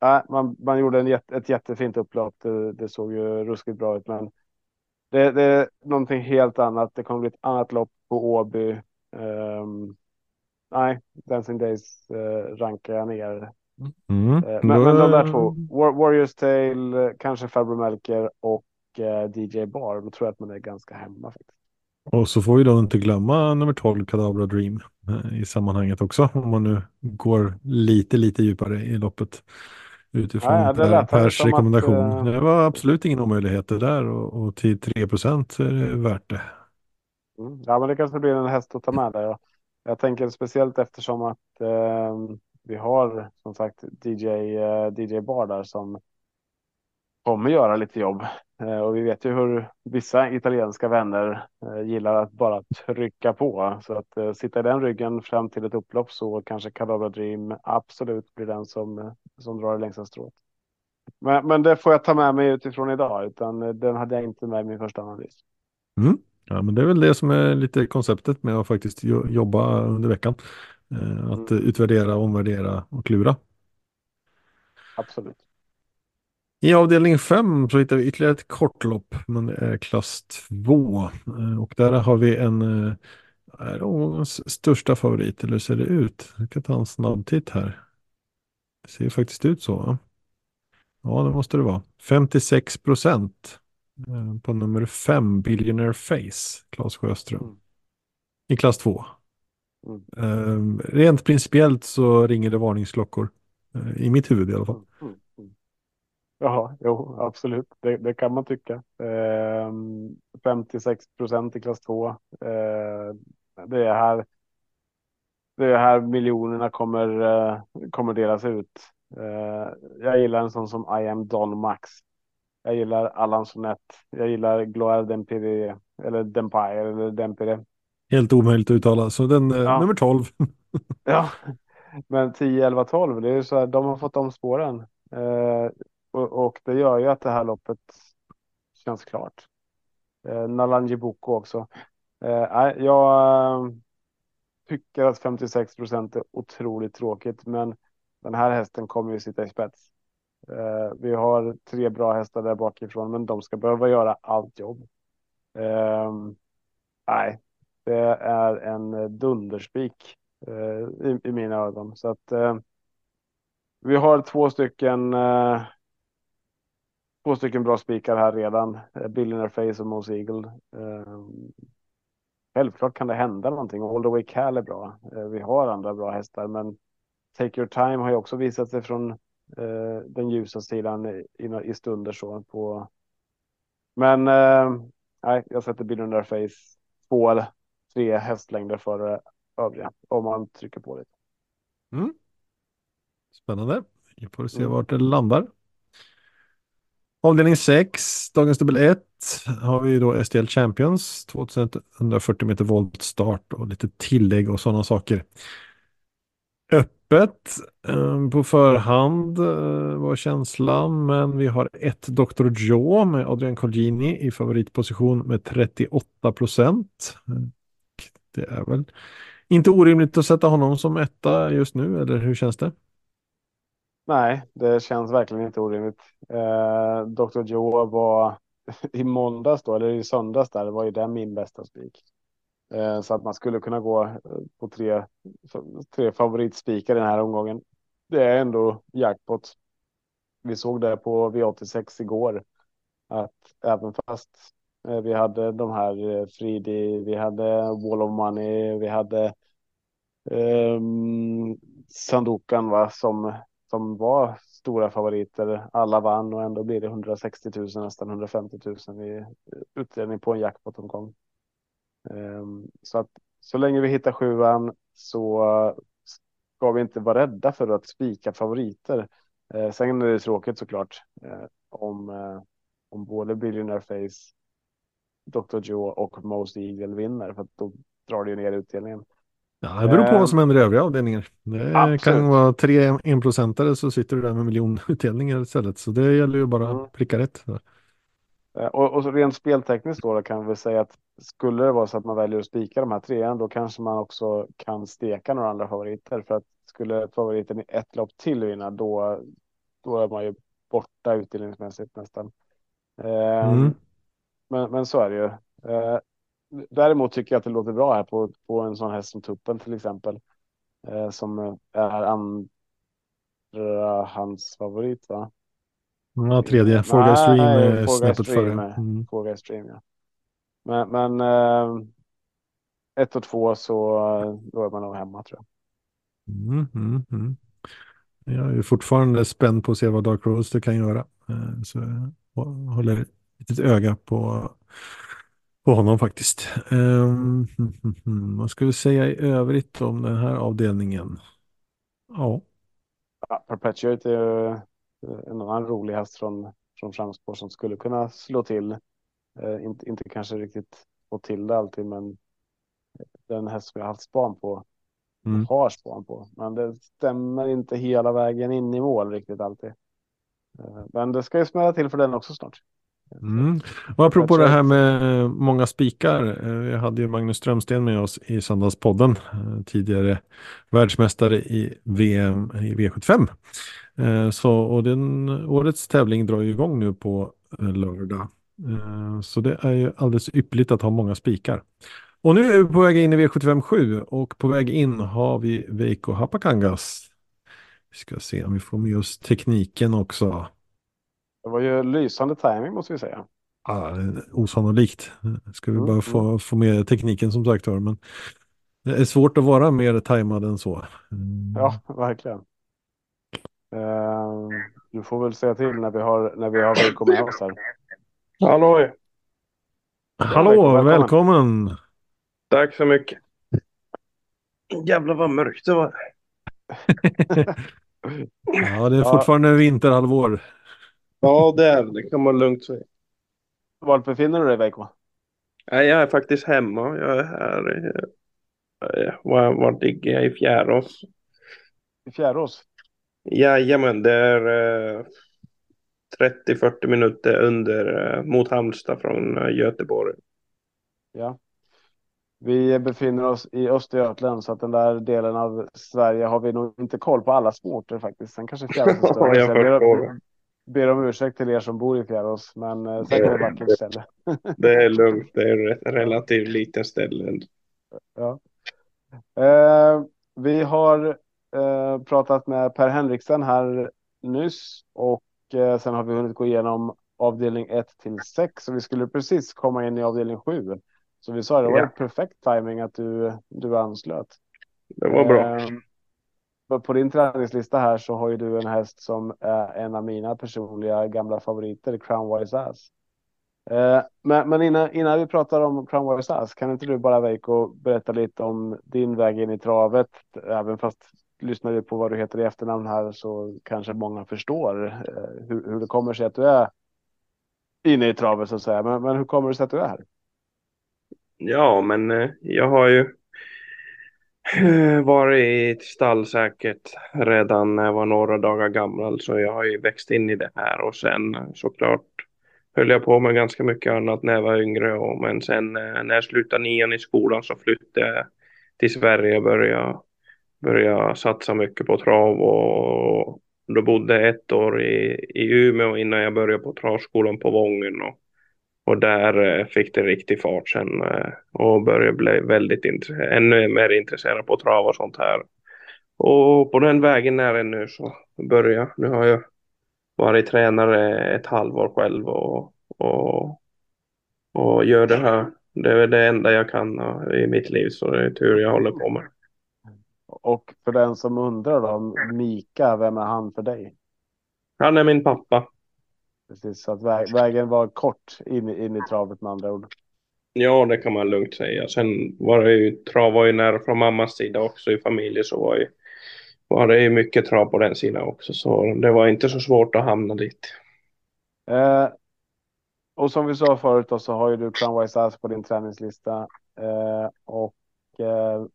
äh, man, man gjorde en jätte, ett jättefint upplopp. Det, det, såg ju ruskigt bra ut, men det, det, är någonting helt annat. Det kommer bli ett annat lopp på Åby. Um, nej, Dancing Days uh, rankar jag ner. Mm. Uh, men, men de där två, War Warriors Tale, kanske Farbror Melker och uh, DJ Bar, då tror jag att man är ganska hemma faktiskt. Och så får vi då inte glömma nummer 12, Kadabra Dream, i sammanhanget också, om man nu går lite, lite djupare i loppet utifrån ja, per, Pers rekommendation. Att, det var absolut ingen omöjlighet det där och, och till 3 procent är det värt det. Mm. Ja, men det kanske blir en häst att ta med där. Jag, jag tänker speciellt eftersom att eh, vi har som sagt DJ, eh, DJ Bar där som kommer göra lite jobb. Eh, och vi vet ju hur vissa italienska vänner eh, gillar att bara trycka på. Så att eh, sitta i den ryggen fram till ett upplopp så kanske Cadabra Dream absolut blir den som, som drar det längsta strået. Men, men det får jag ta med mig utifrån idag, utan den hade jag inte med i min första analys. Mm. Ja, men det är väl det som är lite konceptet med att faktiskt jobba under veckan. Att mm. utvärdera, omvärdera och klura. Absolut. I avdelning 5 så hittar vi ytterligare ett kortlopp, men det är klass 2. Eh, och där har vi en eh, är största favorit, eller hur ser det ut? Jag kan ta en snabb titt här. Det ser faktiskt ut så. Va? Ja, det måste det vara. 56 procent eh, på nummer 5, Billionaire Face, Claes Sjöström. Mm. I klass 2. Mm. rent principiellt så ringer det varningsklockor. I mitt huvud i alla fall. Mm. Ja, jo, absolut. Det, det kan man tycka. Eh, 56 procent i klass 2. Eh, det är här. Det är här miljonerna kommer eh, kommer delas ut. Eh, jag gillar en sån som I am Don Max. Jag gillar Allan Sonett. Jag gillar Gloire Dempire eller Dempire eller Dempire. Helt omöjligt att uttala, så den eh, ja. nummer 12. ja, men 10, 11, 12. Det är så här, de har fått om spåren. Och, och, det gör ju att det här loppet känns klart. Eh, Nalanji Boko också. Eh, jag eh, tycker att 56 procent är otroligt tråkigt, men den här hästen kommer ju sitta i spets. Eh, vi har tre bra hästar där bakifrån, men de ska behöva göra allt jobb. Eh, nej, det är en dunderspik eh, i, i, mina ögon. Så att eh, vi har två stycken eh, två stycken bra spikar här redan. Eh, Billionaire Face och Mose Eagle. Um, självklart kan det hända någonting. All the way Cal är bra. Uh, vi har andra bra hästar, men Take Your Time har ju också visat sig från den ljusa sidan i, i, stunder så på. Men nej, jag sätter Billionaire Face två eller tre hästlängder före övriga om man trycker på lite. Mm. Spännande. Vi får se mm. vart det landar. Avdelning 6, dagens dubbel 1, har vi då STL Champions, 2140 meter voltstart och lite tillägg och sådana saker. Öppet ehm, på förhand eh, var känslan, men vi har ett Dr. Joe med Adrian Colgini i favoritposition med 38 procent. Det är väl inte orimligt att sätta honom som etta just nu, eller hur känns det? Nej, det känns verkligen inte orimligt. Eh, Dr. Joe var <laughs> i måndags då, eller i söndags där, det var ju den min bästa spik. Eh, så att man skulle kunna gå eh, på tre, tre favoritspikar i den här omgången. Det är ändå jackpot. Vi såg det på V86 igår. Att även fast eh, vi hade de här eh, Fridi, vi hade Wall of Money, vi hade um, Sandokan va, som som var stora favoriter. Alla vann och ändå blir det 160 000, nästan 150 000 i utdelning på en jackpot-omgång. Ehm, så att så länge vi hittar sjuan så ska vi inte vara rädda för att spika favoriter. Eh, sen är det tråkigt såklart eh, om, eh, om både Billionaire Face, Dr. Joe och Most Eagle vinner för att då drar det ju ner utdelningen. Ja, det beror på vad som händer i övriga avdelningar. Det Absolut. kan vara tre enprocentare så sitter du där med miljonutdelningar istället. Så det gäller ju bara att mm. pricka rätt. Eh, och, och rent speltekniskt då, då kan vi säga att skulle det vara så att man väljer att spika de här trean då kanske man också kan steka några andra favoriter för att skulle favoriten i ett lopp till vinna då, då är man ju borta utdelningsmässigt nästan. Eh, mm. men, men så är det ju. Eh, däremot tycker jag att det låter bra här på, på en sån häst som Tuppen till exempel. Eh, som är andra hans favorit va? Ja, tredje. Guys Stream är snäppet före. Mm. Four Guys Stream, ja. Men, men eh, ett och två så då är man nog hemma tror jag. Mm, mm, mm. Jag är fortfarande spänd på att se vad Dark Roaster kan göra. Eh, så jag håller ett litet öga på, på honom faktiskt. Um, vad ska vi säga i övrigt om den här avdelningen? Ja. ja Perpetuate är en annan rolig häst från, från framspår som skulle kunna slå till. Eh, inte, inte kanske riktigt få till det alltid, men den häst som jag haft span på mm. har span på. Men det stämmer inte hela vägen in i mål riktigt alltid. Eh, men det ska ju smälla till för den också snart. Mm. Och apropå det här med eh, många spikar. Eh, vi hade ju Magnus Strömsten med oss i Söndagspodden. Tidigare världsmästare i VM i V75. Så, och den, årets tävling drar ju igång nu på lördag. Så det är ju alldeles ypperligt att ha många spikar. Och nu är vi på väg in i V75 7 och på väg in har vi Veiko Hapakangas. Vi ska se om vi får med oss tekniken också. Det var ju lysande timing måste vi säga. Ja, osannolikt. Ska vi mm, bara få, mm. få med tekniken som sagt var. Men det är svårt att vara mer tajmad än så. Mm. Ja, verkligen. Uh, du får väl säga till när vi har, när vi har Veiko med oss här. Hallå! Hallå, välkommen. välkommen. Tack så mycket. Jävlar vad mörkt det var. <laughs> ja, det är fortfarande ja. vinterhalvår. Ja, det är det. kan man lugnt säga. Var befinner du dig, Veiko? jag är faktiskt hemma. Jag är här. Var, var ligger jag? I Fjärås. I Fjärås? Jajamän, det är eh, 30-40 minuter under eh, mot Halmstad från eh, Göteborg. Ja. Vi befinner oss i Östergötland så att den där delen av Sverige har vi nog inte koll på alla småorter faktiskt. Sen kanske Fjärås är större. <laughs> ber, om ursäkt till er som bor i Fjärås, men eh, är det ett vackert ställe. det är lugnt, det är ett relativt litet ställe. Ja. Eh, vi har eh, pratat med Per Henriksen här nyss och eh, sen har vi hunnit gå igenom avdelning 1 till 6 och vi skulle precis komma in i avdelning 7. Så vi sa det var ja. perfekt timing att du, du anslöt. Det var bra. På din träningslista här så har ju du en häst som är en av mina personliga gamla favoriter, Crown Wise Ass. Eh, men, men innan, innan vi pratar om Crown Wise Ass, kan inte du bara Veiko berätta lite om din väg in i travet? Även fast lyssnar du på vad du heter i efternamn här så kanske många förstår eh, hur, hur det kommer sig att du är inne i travet så att säga. Men, men hur kommer det sig att du är här? Ja, men eh, jag har ju eh, <laughs> varit stallsäkert redan när jag var några dagar gammal så jag har ju växt in i det här. Och sen såklart höll jag på med ganska mycket annat när jag var yngre och men sen eh, när jag slutade nian i skolan så flyttade jag till Sverige och började, började satsa mycket på trav och då bodde jag ett år i, i Umeå innan jag började på travskolan på Vången och och där eh, fick det riktig fart sen eh, och började bli väldigt ännu mer intresserad på trav och sånt här. Och på den vägen är det nu så börjar Nu har jag varit tränare ett halvår själv och, och, och gör det här. Det är det enda jag kan i mitt liv så det är tur jag håller på med. Och för den som undrar då, Mika, vem är han för dig? Han är min pappa. Precis, så att vä vägen var kort in, in i travet med andra ord. Ja, det kan man lugnt säga. Sen var det ju, trav var ju nära från mammas sida också i familjen så var, ju, var det ju mycket trav på den sidan också. Så det var inte så svårt att hamna dit. Eh, och som vi sa förut då, så har ju du Crown Wise Ass på din träningslista. Eh, och eh,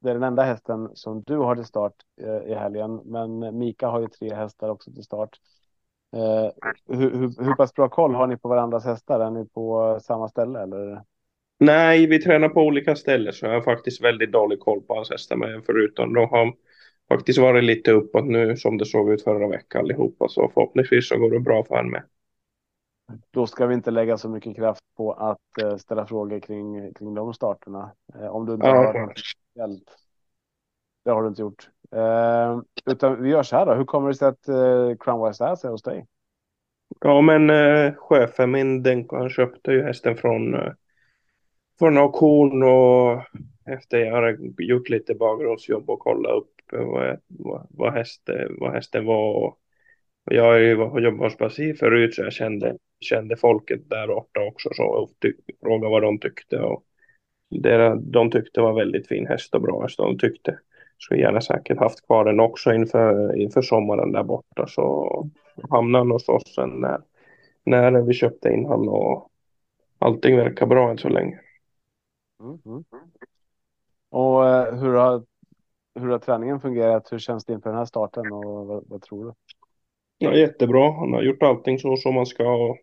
det är den enda hästen som du har till start eh, i helgen. Men Mika har ju tre hästar också till start. Eh, hur, hur, hur pass bra koll har ni på varandras hästar? Är ni på samma ställe eller? Nej, vi tränar på olika ställen så jag har faktiskt väldigt dålig koll på hans hästar. Men förutom de har faktiskt varit lite uppåt nu som det såg ut förra veckan allihopa. Så förhoppningsvis så går det bra för honom med. Då ska vi inte lägga så mycket kraft på att uh, ställa frågor kring, kring de starterna. Uh, om du inte ja, har. Det har du inte gjort. Uh, utan vi gör så här då. Hur kommer det sig att uh, Crown West är hos dig? Ja, men uh, chefen min, Denko, han köpte ju hästen från, uh, från auktion och efter jag hade gjort lite bakgrundsjobb och kollat upp vad, vad, vad, hästen, vad hästen var. Och jag har ju jobbat hos Basi förut så jag kände, kände folket där borta också så och frågade vad de tyckte. Och det de tyckte var väldigt fin häst och bra häst. De tyckte gärna säkert haft kvar den också inför, inför sommaren där borta. Så hamnade han hos oss sen när, när vi köpte in han och allting verkar bra än så länge. Mm, mm. Och eh, hur har, hur har träningen fungerat? Hur känns det inför den här starten och vad, vad tror du? Ja, jättebra. Han har gjort allting så som man ska. Och,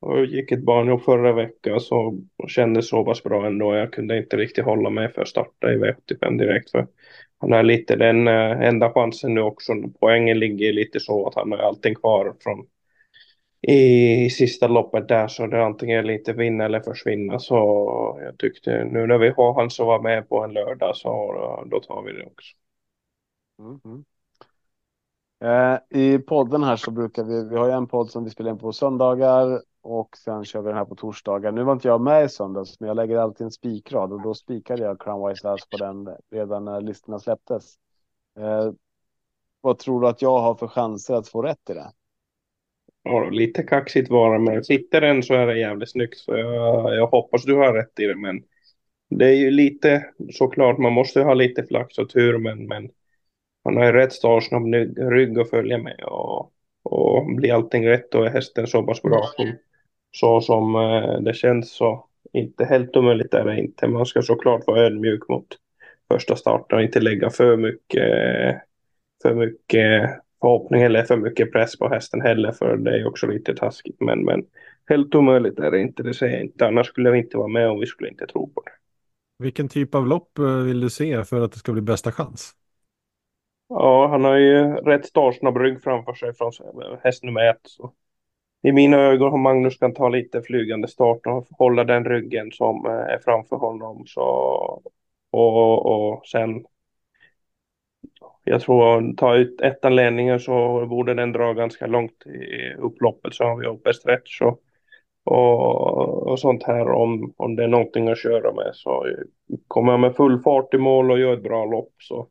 och gick ett barnjobb förra veckan så och kände så pass bra ändå. Jag kunde inte riktigt hålla mig för att starta i V75 direkt. För han är lite den eh, enda chansen nu också. Poängen ligger lite så att han har allting kvar från i sista loppet där så det är antingen lite vinna eller försvinna så jag tyckte nu när vi har han som var med på en lördag så eh, då tar vi det också. Mm -hmm. eh, I podden här så brukar vi, vi har ju en podd som vi spelar in på söndagar och sen kör vi den här på torsdagar. Nu var inte jag med i söndags men jag lägger alltid en spikrad och då spikade jag Crown Wise Lass på den redan när listorna släpptes. Eh, vad tror du att jag har för chanser att få rätt i det? Ja, lite kaxigt vara, men sitter den så är det jävligt snyggt. Så jag, jag hoppas du har rätt i det, men det är ju lite såklart, man måste ha lite flax och tur, men, men man har ju rätt startsnabb rygg att följa med och, och blir allting rätt och är hästen så pass bra som, så som eh, det känns så inte helt omöjligt är det inte. Man ska såklart vara ödmjuk mot första starten och inte lägga för mycket, för mycket förhoppning eller för mycket press på hästen heller för det är också lite taskigt. Men, men helt omöjligt är det inte, det säger jag inte. Annars skulle vi inte vara med och vi skulle inte tro på det. Vilken typ av lopp eh, vill du se för att det ska bli bästa chans? Ja, han har ju rätt startsnabb rygg framför sig från häst nummer ett. Så. I mina ögon har Magnus kan ta lite flygande start och hålla den ryggen som eh, är framför honom. Så, och, och sen jag tror ta ut ettan ledningen så borde den dra ganska långt i upploppet så har vi open stretch och, och, och, sånt här om, om det är någonting att köra med så kommer jag med full fart i mål och gör ett bra lopp så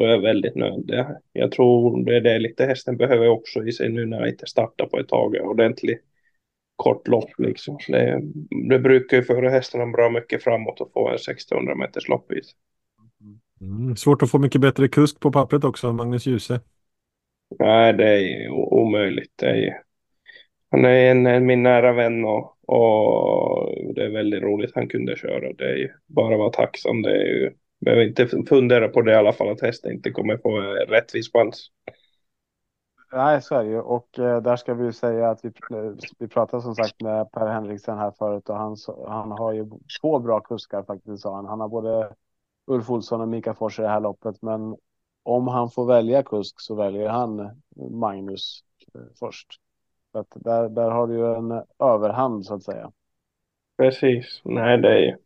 då är jag väldigt nöjd. Jag tror det är det lite hästen behöver också i sig nu när jag inte startar på ett tag ordentligt kort lopp liksom. Det, det brukar ju föra hästarna bra mycket framåt och få en 1600 meters lopp i sig. Mm, svårt att få mycket bättre kusk på pappret också, Magnus Djuse. Nej, det är omöjligt. Det är, han är en, min nära vän och, och det är väldigt roligt han kunde köra. Det är bara att vara tacksam. Det är ju, behöver inte fundera på det i alla fall att hästen inte kommer få en rättvis chans. Nej, så är det ju. Och eh, där ska vi ju säga att vi, vi pratade som sagt med Per Henriksen här förut och han, han har ju två bra kuskar faktiskt sa han. Han har både Ulf Olsson och Mika Fors i det här loppet. Men om han får välja kusk så väljer han Magnus eh, först. Så att där, där har du ju en överhand så att säga. Precis. Nej, det är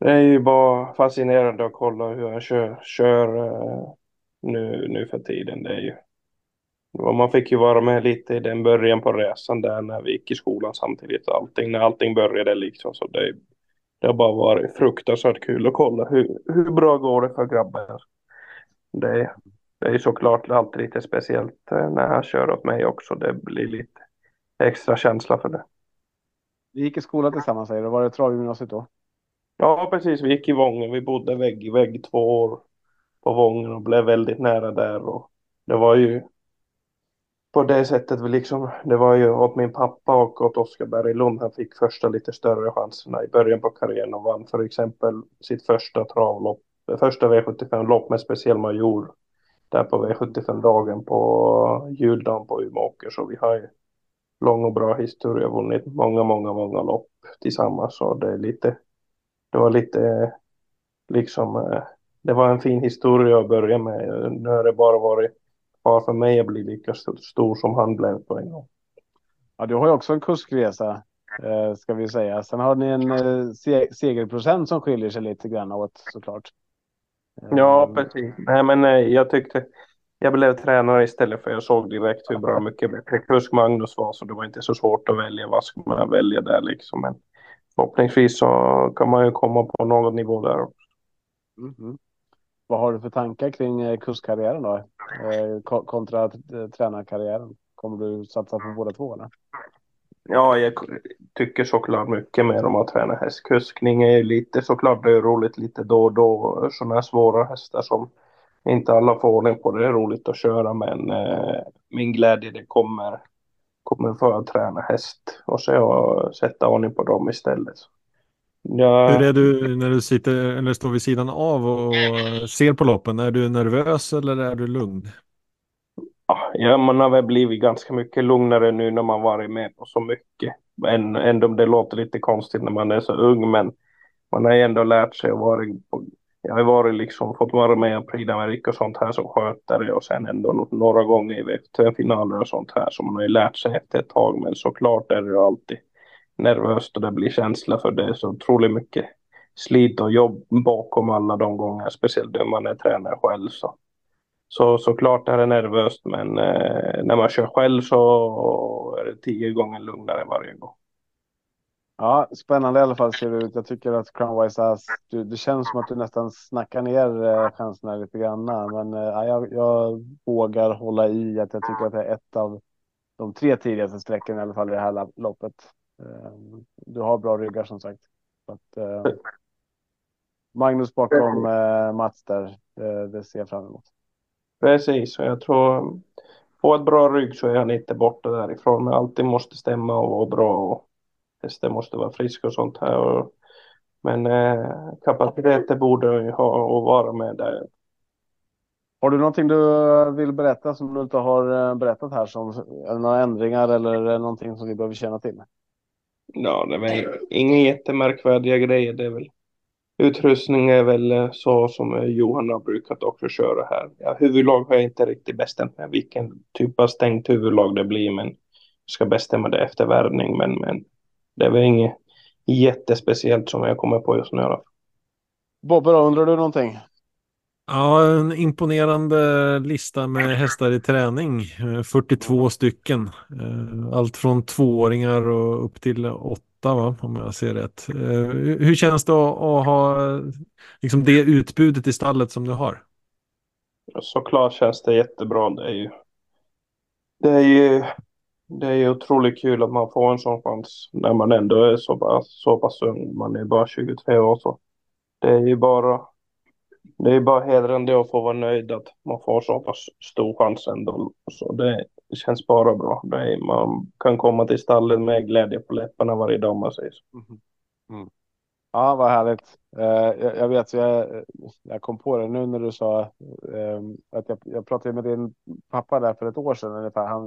det är ju bara fascinerande att kolla hur han kör, kör nu, nu för tiden. Det är ju man fick ju vara med lite i den början på resan där när vi gick i skolan samtidigt. Allting, när allting började liksom. Så det, det har bara varit fruktansvärt kul att kolla hur, hur bra går det för grabben. Det, det är såklart alltid lite speciellt eh, när han kör åt mig också. Det blir lite extra känsla för det. Vi gick i skolan tillsammans säger du. Var det travgymnasiet då? Ja, precis. Vi gick i Vången. Vi bodde vägg i vägg två år på Vången och blev väldigt nära där. Och det var ju på det sättet, vi liksom, det var ju åt min pappa och åt Oskar Berglund han fick första lite större chanserna i början på karriären och vann för exempel sitt första travlopp, första V75-lopp med speciell major. där på V75-dagen på juldagen på Umeåker. Så vi har ju lång och bra historia, vunnit många, många, många lopp tillsammans. Så det är lite, det var lite liksom, eh, det var en fin historia att börja med. Nu har det bara varit kvar för mig att bli lika stor som han blev på en gång. Ja, du har ju också en kuskresa eh, ska vi säga. Sen har ni en eh, segerprocent som skiljer sig lite grann åt såklart. Ja, precis. Nej, men jag tyckte jag blev tränare istället för jag såg direkt hur bra mycket bättre kusk Magnus var så det var inte så svårt att välja vad ska man välja där liksom. Men förhoppningsvis så kan man ju komma på någon nivå där också. Mm -hmm. Vad har du för tankar kring eh, kuskkarriären då? Eh, kontra eh, tränarkarriären? Kommer du satsa på båda två eller? Ja, jag tycker såklart mycket mer om att träna hästkuskning. är ju lite såklart det är roligt lite då och då. Sådana här svåra hästar som inte alla får ordning på. Det är roligt att köra men eh, min glädje det kommer, kommer för att träna häst och så sätta ordning på dem istället. Ja. Hur är du när du sitter eller står vid sidan av och ser på loppen? Är du nervös eller är du lugn? Ja, man har väl blivit ganska mycket lugnare nu när man varit med på så mycket. Ändå om det låter lite konstigt när man är så ung, men man har ändå lärt sig att vara på jag har varit liksom, fått vara med och Prix och sånt här som skötare och sen ändå några gånger i VFT-finaler och sånt här som man har ju lärt sig efter ett tag. Men såklart är det ju alltid nervöst och det blir känsla för det är så otroligt mycket slit och jobb bakom alla de gånger, speciellt när man är tränare själv. Så, så såklart är det nervöst men eh, när man kör själv så är det tio gånger lugnare varje gång. Ja, spännande i alla fall ser det ut. Jag tycker att Crownwise Ass, du, det känns som att du nästan snackar ner eh, chanserna lite grann. Men eh, jag, jag vågar hålla i att jag tycker att det är ett av de tre tidigaste sträckorna i alla fall i det här loppet. Eh, du har bra ryggar som sagt. Att, eh, Magnus bakom eh, Mats där, eh, det ser jag fram emot. Precis, och jag tror på ett bra rygg så är han inte borta därifrån. Men allting måste stämma och vara bra. Och hästen måste vara frisk och sånt här. Och, men eh, kapaciteten borde ju ha och vara med där. Har du någonting du vill berätta som du inte har eh, berättat här? Som, några ändringar eller någonting som vi behöver känna till? Ja, det är inga jättemärkvärdiga grejer. Det är väl utrustning är väl eh, så som eh, Johan har brukat också köra här. Ja, huvudlag har jag inte riktigt bestämt mig vilken typ av stängt huvudlag det blir, men jag ska bestämma det efter värvning. Men, men det är väl inget jättespeciellt som jag kommer på just nu. Då. Bobbe, då, undrar du någonting? Ja, en imponerande lista med hästar i träning. 42 eh, stycken. Eh, allt från tvååringar och upp till åtta, va? om jag ser rätt. Eh, hur känns det att ha liksom det utbudet i stallet som du har? Såklart känns det jättebra. Det är ju, det är ju det är ju otroligt kul att man får en sån chans när man ändå är så pass, så pass ung. Man är bara 23 år så. Det är ju bara, det är bara hedrande att få vara nöjd att man får så pass stor chans ändå. Så det, det känns bara bra. Det är, man kan komma till stallet med glädje på läpparna varje dag man säger så. Mm. Mm. Ja, vad härligt. Eh, jag, jag vet, jag, jag kom på det nu när du sa eh, att jag, jag pratade med din pappa där för ett år sedan ungefär. Han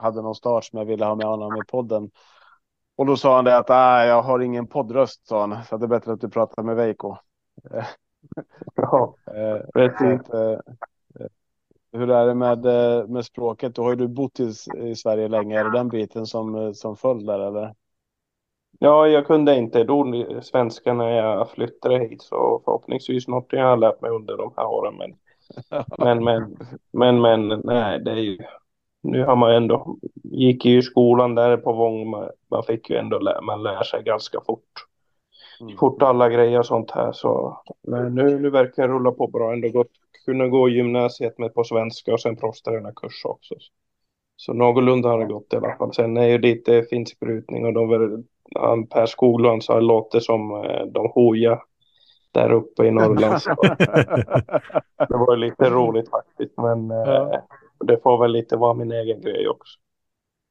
hade någon start som jag ville ha med honom i podden. Och då sa han det att ah, jag har ingen poddröst, sa han. Så det är bättre att du pratar med Veiko. <laughs> ja, att, hur är det med, med språket? Då har ju du bott i, i Sverige länge. Är det den biten som, som föll där eller? Ja, jag kunde inte då svenska när jag flyttade hit så förhoppningsvis något jag har lärt mig under de här åren. Men, <laughs> men, men, men, men, nej, det är ju, nu har man ändå, gick ju i skolan där på Vång, man, man fick ju ändå, lä, man lär sig ganska fort. Mm. Fort alla grejer och sånt här så, men nu, nu verkar det rulla på bra, ändå gott, kunna gå gymnasiet med på svenska och sen kurs också. Så någorlunda har det gått i alla fall. Sen är ju lite finsk brytning och de han, Per Skoglund det låter som eh, de hoja där uppe i Norrland. <laughs> det var lite roligt faktiskt, men ja. Eh, det får väl lite vara min egen grej också.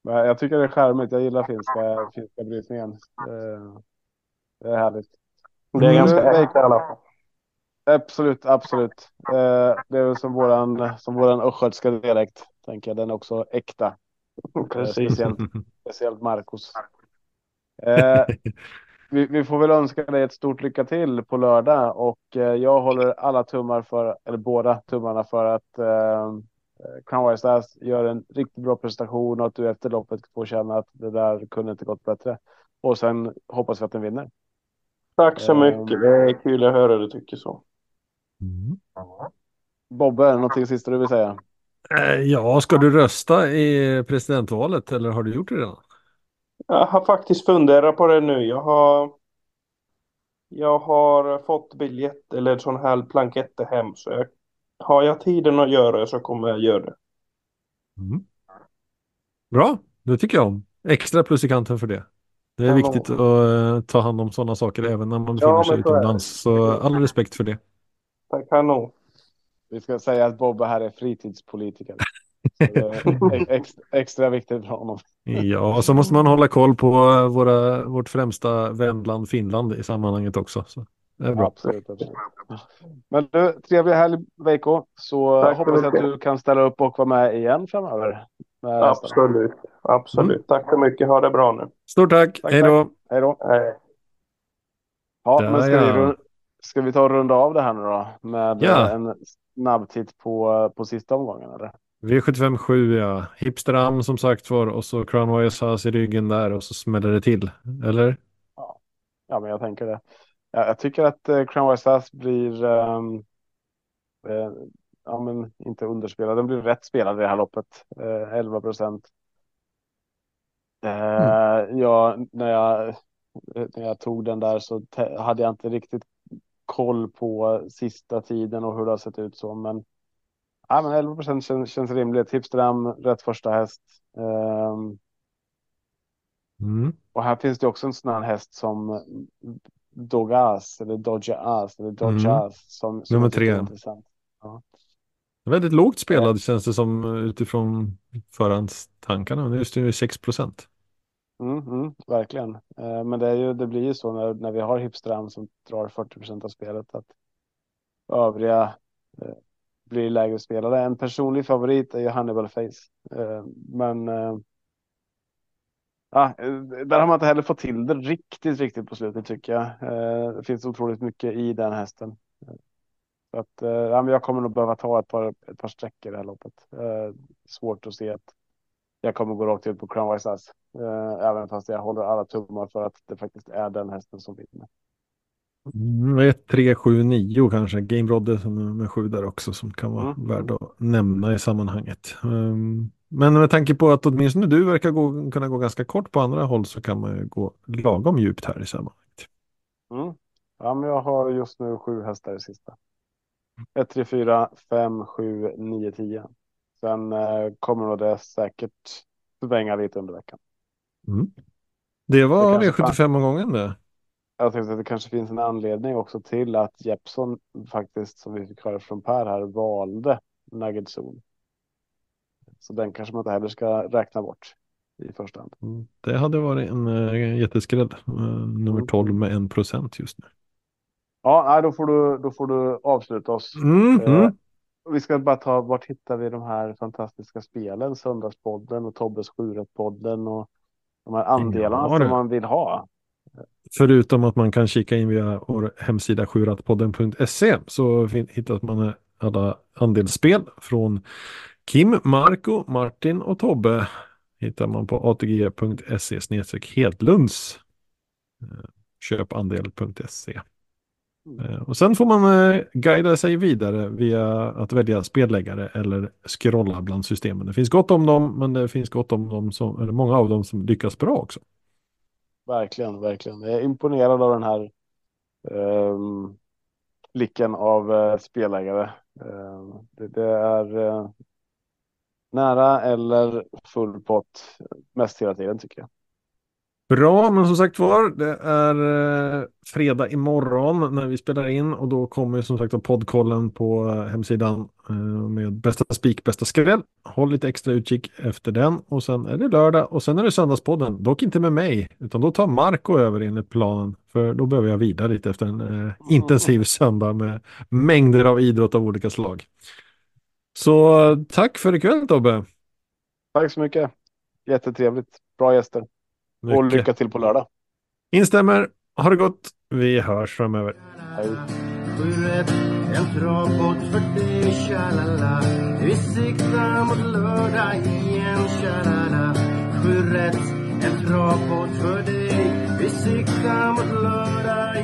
Men jag tycker det är charmigt. Jag gillar finska, finska brytningen. Det är härligt. Det är ganska äkta i alla fall. Absolut, absolut. Eh, det är väl som våran, som våran östgötska dialekt, tänker jag. Den är också äkta. <laughs> Precis. Speciellt, speciellt Marcos. Eh, <laughs> vi, vi, får väl önska dig ett stort lycka till på lördag och eh, jag håller alla tummar för, eller båda tummarna för att eh, Crown Stars gör en riktigt bra prestation och att du efter loppet får känna att det där kunde inte gått bättre. Och sen hoppas vi att den vinner. Tack så mycket. Det är kul att höra du tycker så. Mm. Bobbe, någonting sista du vill säga? Eh, ja, ska du rösta i presidentvalet eller har du gjort det redan? Jag har faktiskt funderat på det nu. Jag har jag har fått biljett eller sån här planketter hem så jag, har jag tiden att göra det så kommer jag göra det. Mm. Bra, det tycker jag om. Extra plus i kanten för det. Det är Ja, viktigt att uh, ta hand om sådana saker även när man befinner Ja, sig utomlands. Så all respekt för det. Tack kanon. Vi ska säga att Bobbe här är fritidspolitiker. Så det är <laughs> ex, extra viktigt för honom. Ja, och så måste man hålla koll på eh, våra, vårt främsta vänland Finland i sammanhanget också. Så det är bra. Absolut. absolut. Men du, trevlig helg Veiko. Så Tack hoppas att du kan ställa upp och vara med igen framöver. Med. Absolut. Absolut. Tack så mycket. Ha det bra nu. Stort tack, Tack, hej då! Hej då. Hej. Ja, Där, men ska, ja. vi, ska vi ta och runda av det här nu då? Med Ja. eh, en snabb titt på, på sista omgången eller? V75 7 ja, Hipsteram som sagt var och så Crown House i ryggen där och så smäller det till. Eller? Ja, men jag tänker det. Ja, jag tycker att eh, Crown House blir, ehm, eh, ja men inte underspelad, den blir rätt spelad i det här loppet. Eh, 11 procent. Eh, ja, när jag, när jag tog den där så hade jag inte riktigt koll på sista tiden och hur det har sett ut så, men Ja, men 11 procent känns, känns rimligt. Hipsterdam, rätt första häst. Ehm, Mm. och här finns det också en sån här häst som Dogas eller Dodgeas eller Dodgeas som, som Nummer tre. intressant. Väldigt lågt spelad känns det som eh, utifrån förhandstankarna. Nu är det 6 procent. Mm, mm, verkligen. Eh, men det, är ju, det blir ju så när, när vi har Hipsterdam som drar 40 procent av spelet att övriga eh, blir lägre spelare. En personlig favorit är ju Hannibal Face. Eh, men eh, ja, eh, där har man inte heller fått till det riktigt, riktigt på slutet tycker jag. Eh, det finns otroligt mycket i den hästen. Så att, eh, ja, men jag kommer nog behöva ta ett par, ett par sträckor i det här loppet. Svårt att se att jag kommer gå rakt ut på Crown Wise Ass. Även fast jag håller alla tummar för att det faktiskt är den hästen som vinner. Mm, 1, 3, 7, 9 kanske. Game Rodde som är med 7 där också som kan vara Mm. värd att nämna i sammanhanget. Um, men med tanke på att åtminstone du verkar gå, kunna gå ganska kort på andra håll så kan man ju gå lagom djupt här i sammanhanget. Mm. Ja, men jag har just nu sju hästar i sista. 1, 3, 4, 5, 7, 9, 10. Sen eh, kommer nog det säkert svänga lite under veckan. Mm. Det var Det kanske V75-omgången det. Jag tänkte att det kanske finns en anledning också till att Jeppson faktiskt, som vi fick höra från Per här, valde Nugget Zone. Så den kanske man inte heller ska räkna bort i första hand. Mm. Det hade varit en uh, jätteskräll. Uh, nummer Mm. 12 med 1 procent just nu. Ja, nej, då får du, då får du avsluta oss. Mm, Eh, mm. Vi ska bara ta, vart hittar vi de här fantastiska spelen? Söndagspodden och Tobbes Sjuret-podden och de här andelarna Ja, som man vill ha. Förutom att man kan kika in via vår hemsida sjuratpodden.se så hittar man alla andelsspel från Kim, Marco, Martin och Tobbe. Hittar man på atg.se hedlunds eh, köpandel.se. Eh, och sen får man eh, guida sig vidare via att välja spelläggare eller scrolla bland systemen. Det finns gott om dem, men det finns gott om dem som, eller många av dem som lyckas bra också. Verkligen, verkligen. Jag är imponerad av den här um, blicken av uh, spelägare. Ehm, det, det är eh, nära eller full pott mest hela tiden tycker jag. Bra, men som sagt var, det är eh, fredag imorgon när vi spelar in och då kommer som sagt poddkollen på eh, hemsidan eh, med bästa spik, bästa skräll. Håll lite extra utkik efter den och sen är det lördag och sen är det söndagspodden. Dock inte med mig, utan då tar Marco över enligt planen. För då behöver jag vidare lite efter en eh, intensiv söndag med mängder av idrott av olika slag. Så tack för ikväll Tobbe. Tack så mycket. Jättetrevligt. Bra gäster. Mycket. Och lycka till på lördag. Instämmer. Ha det gott. Vi hörs framöver. Hej. En travbåt för dig, tja Vi siktar mot lördag igen, tja Sju rätt, en travbåt för dig Vi siktar mot lördag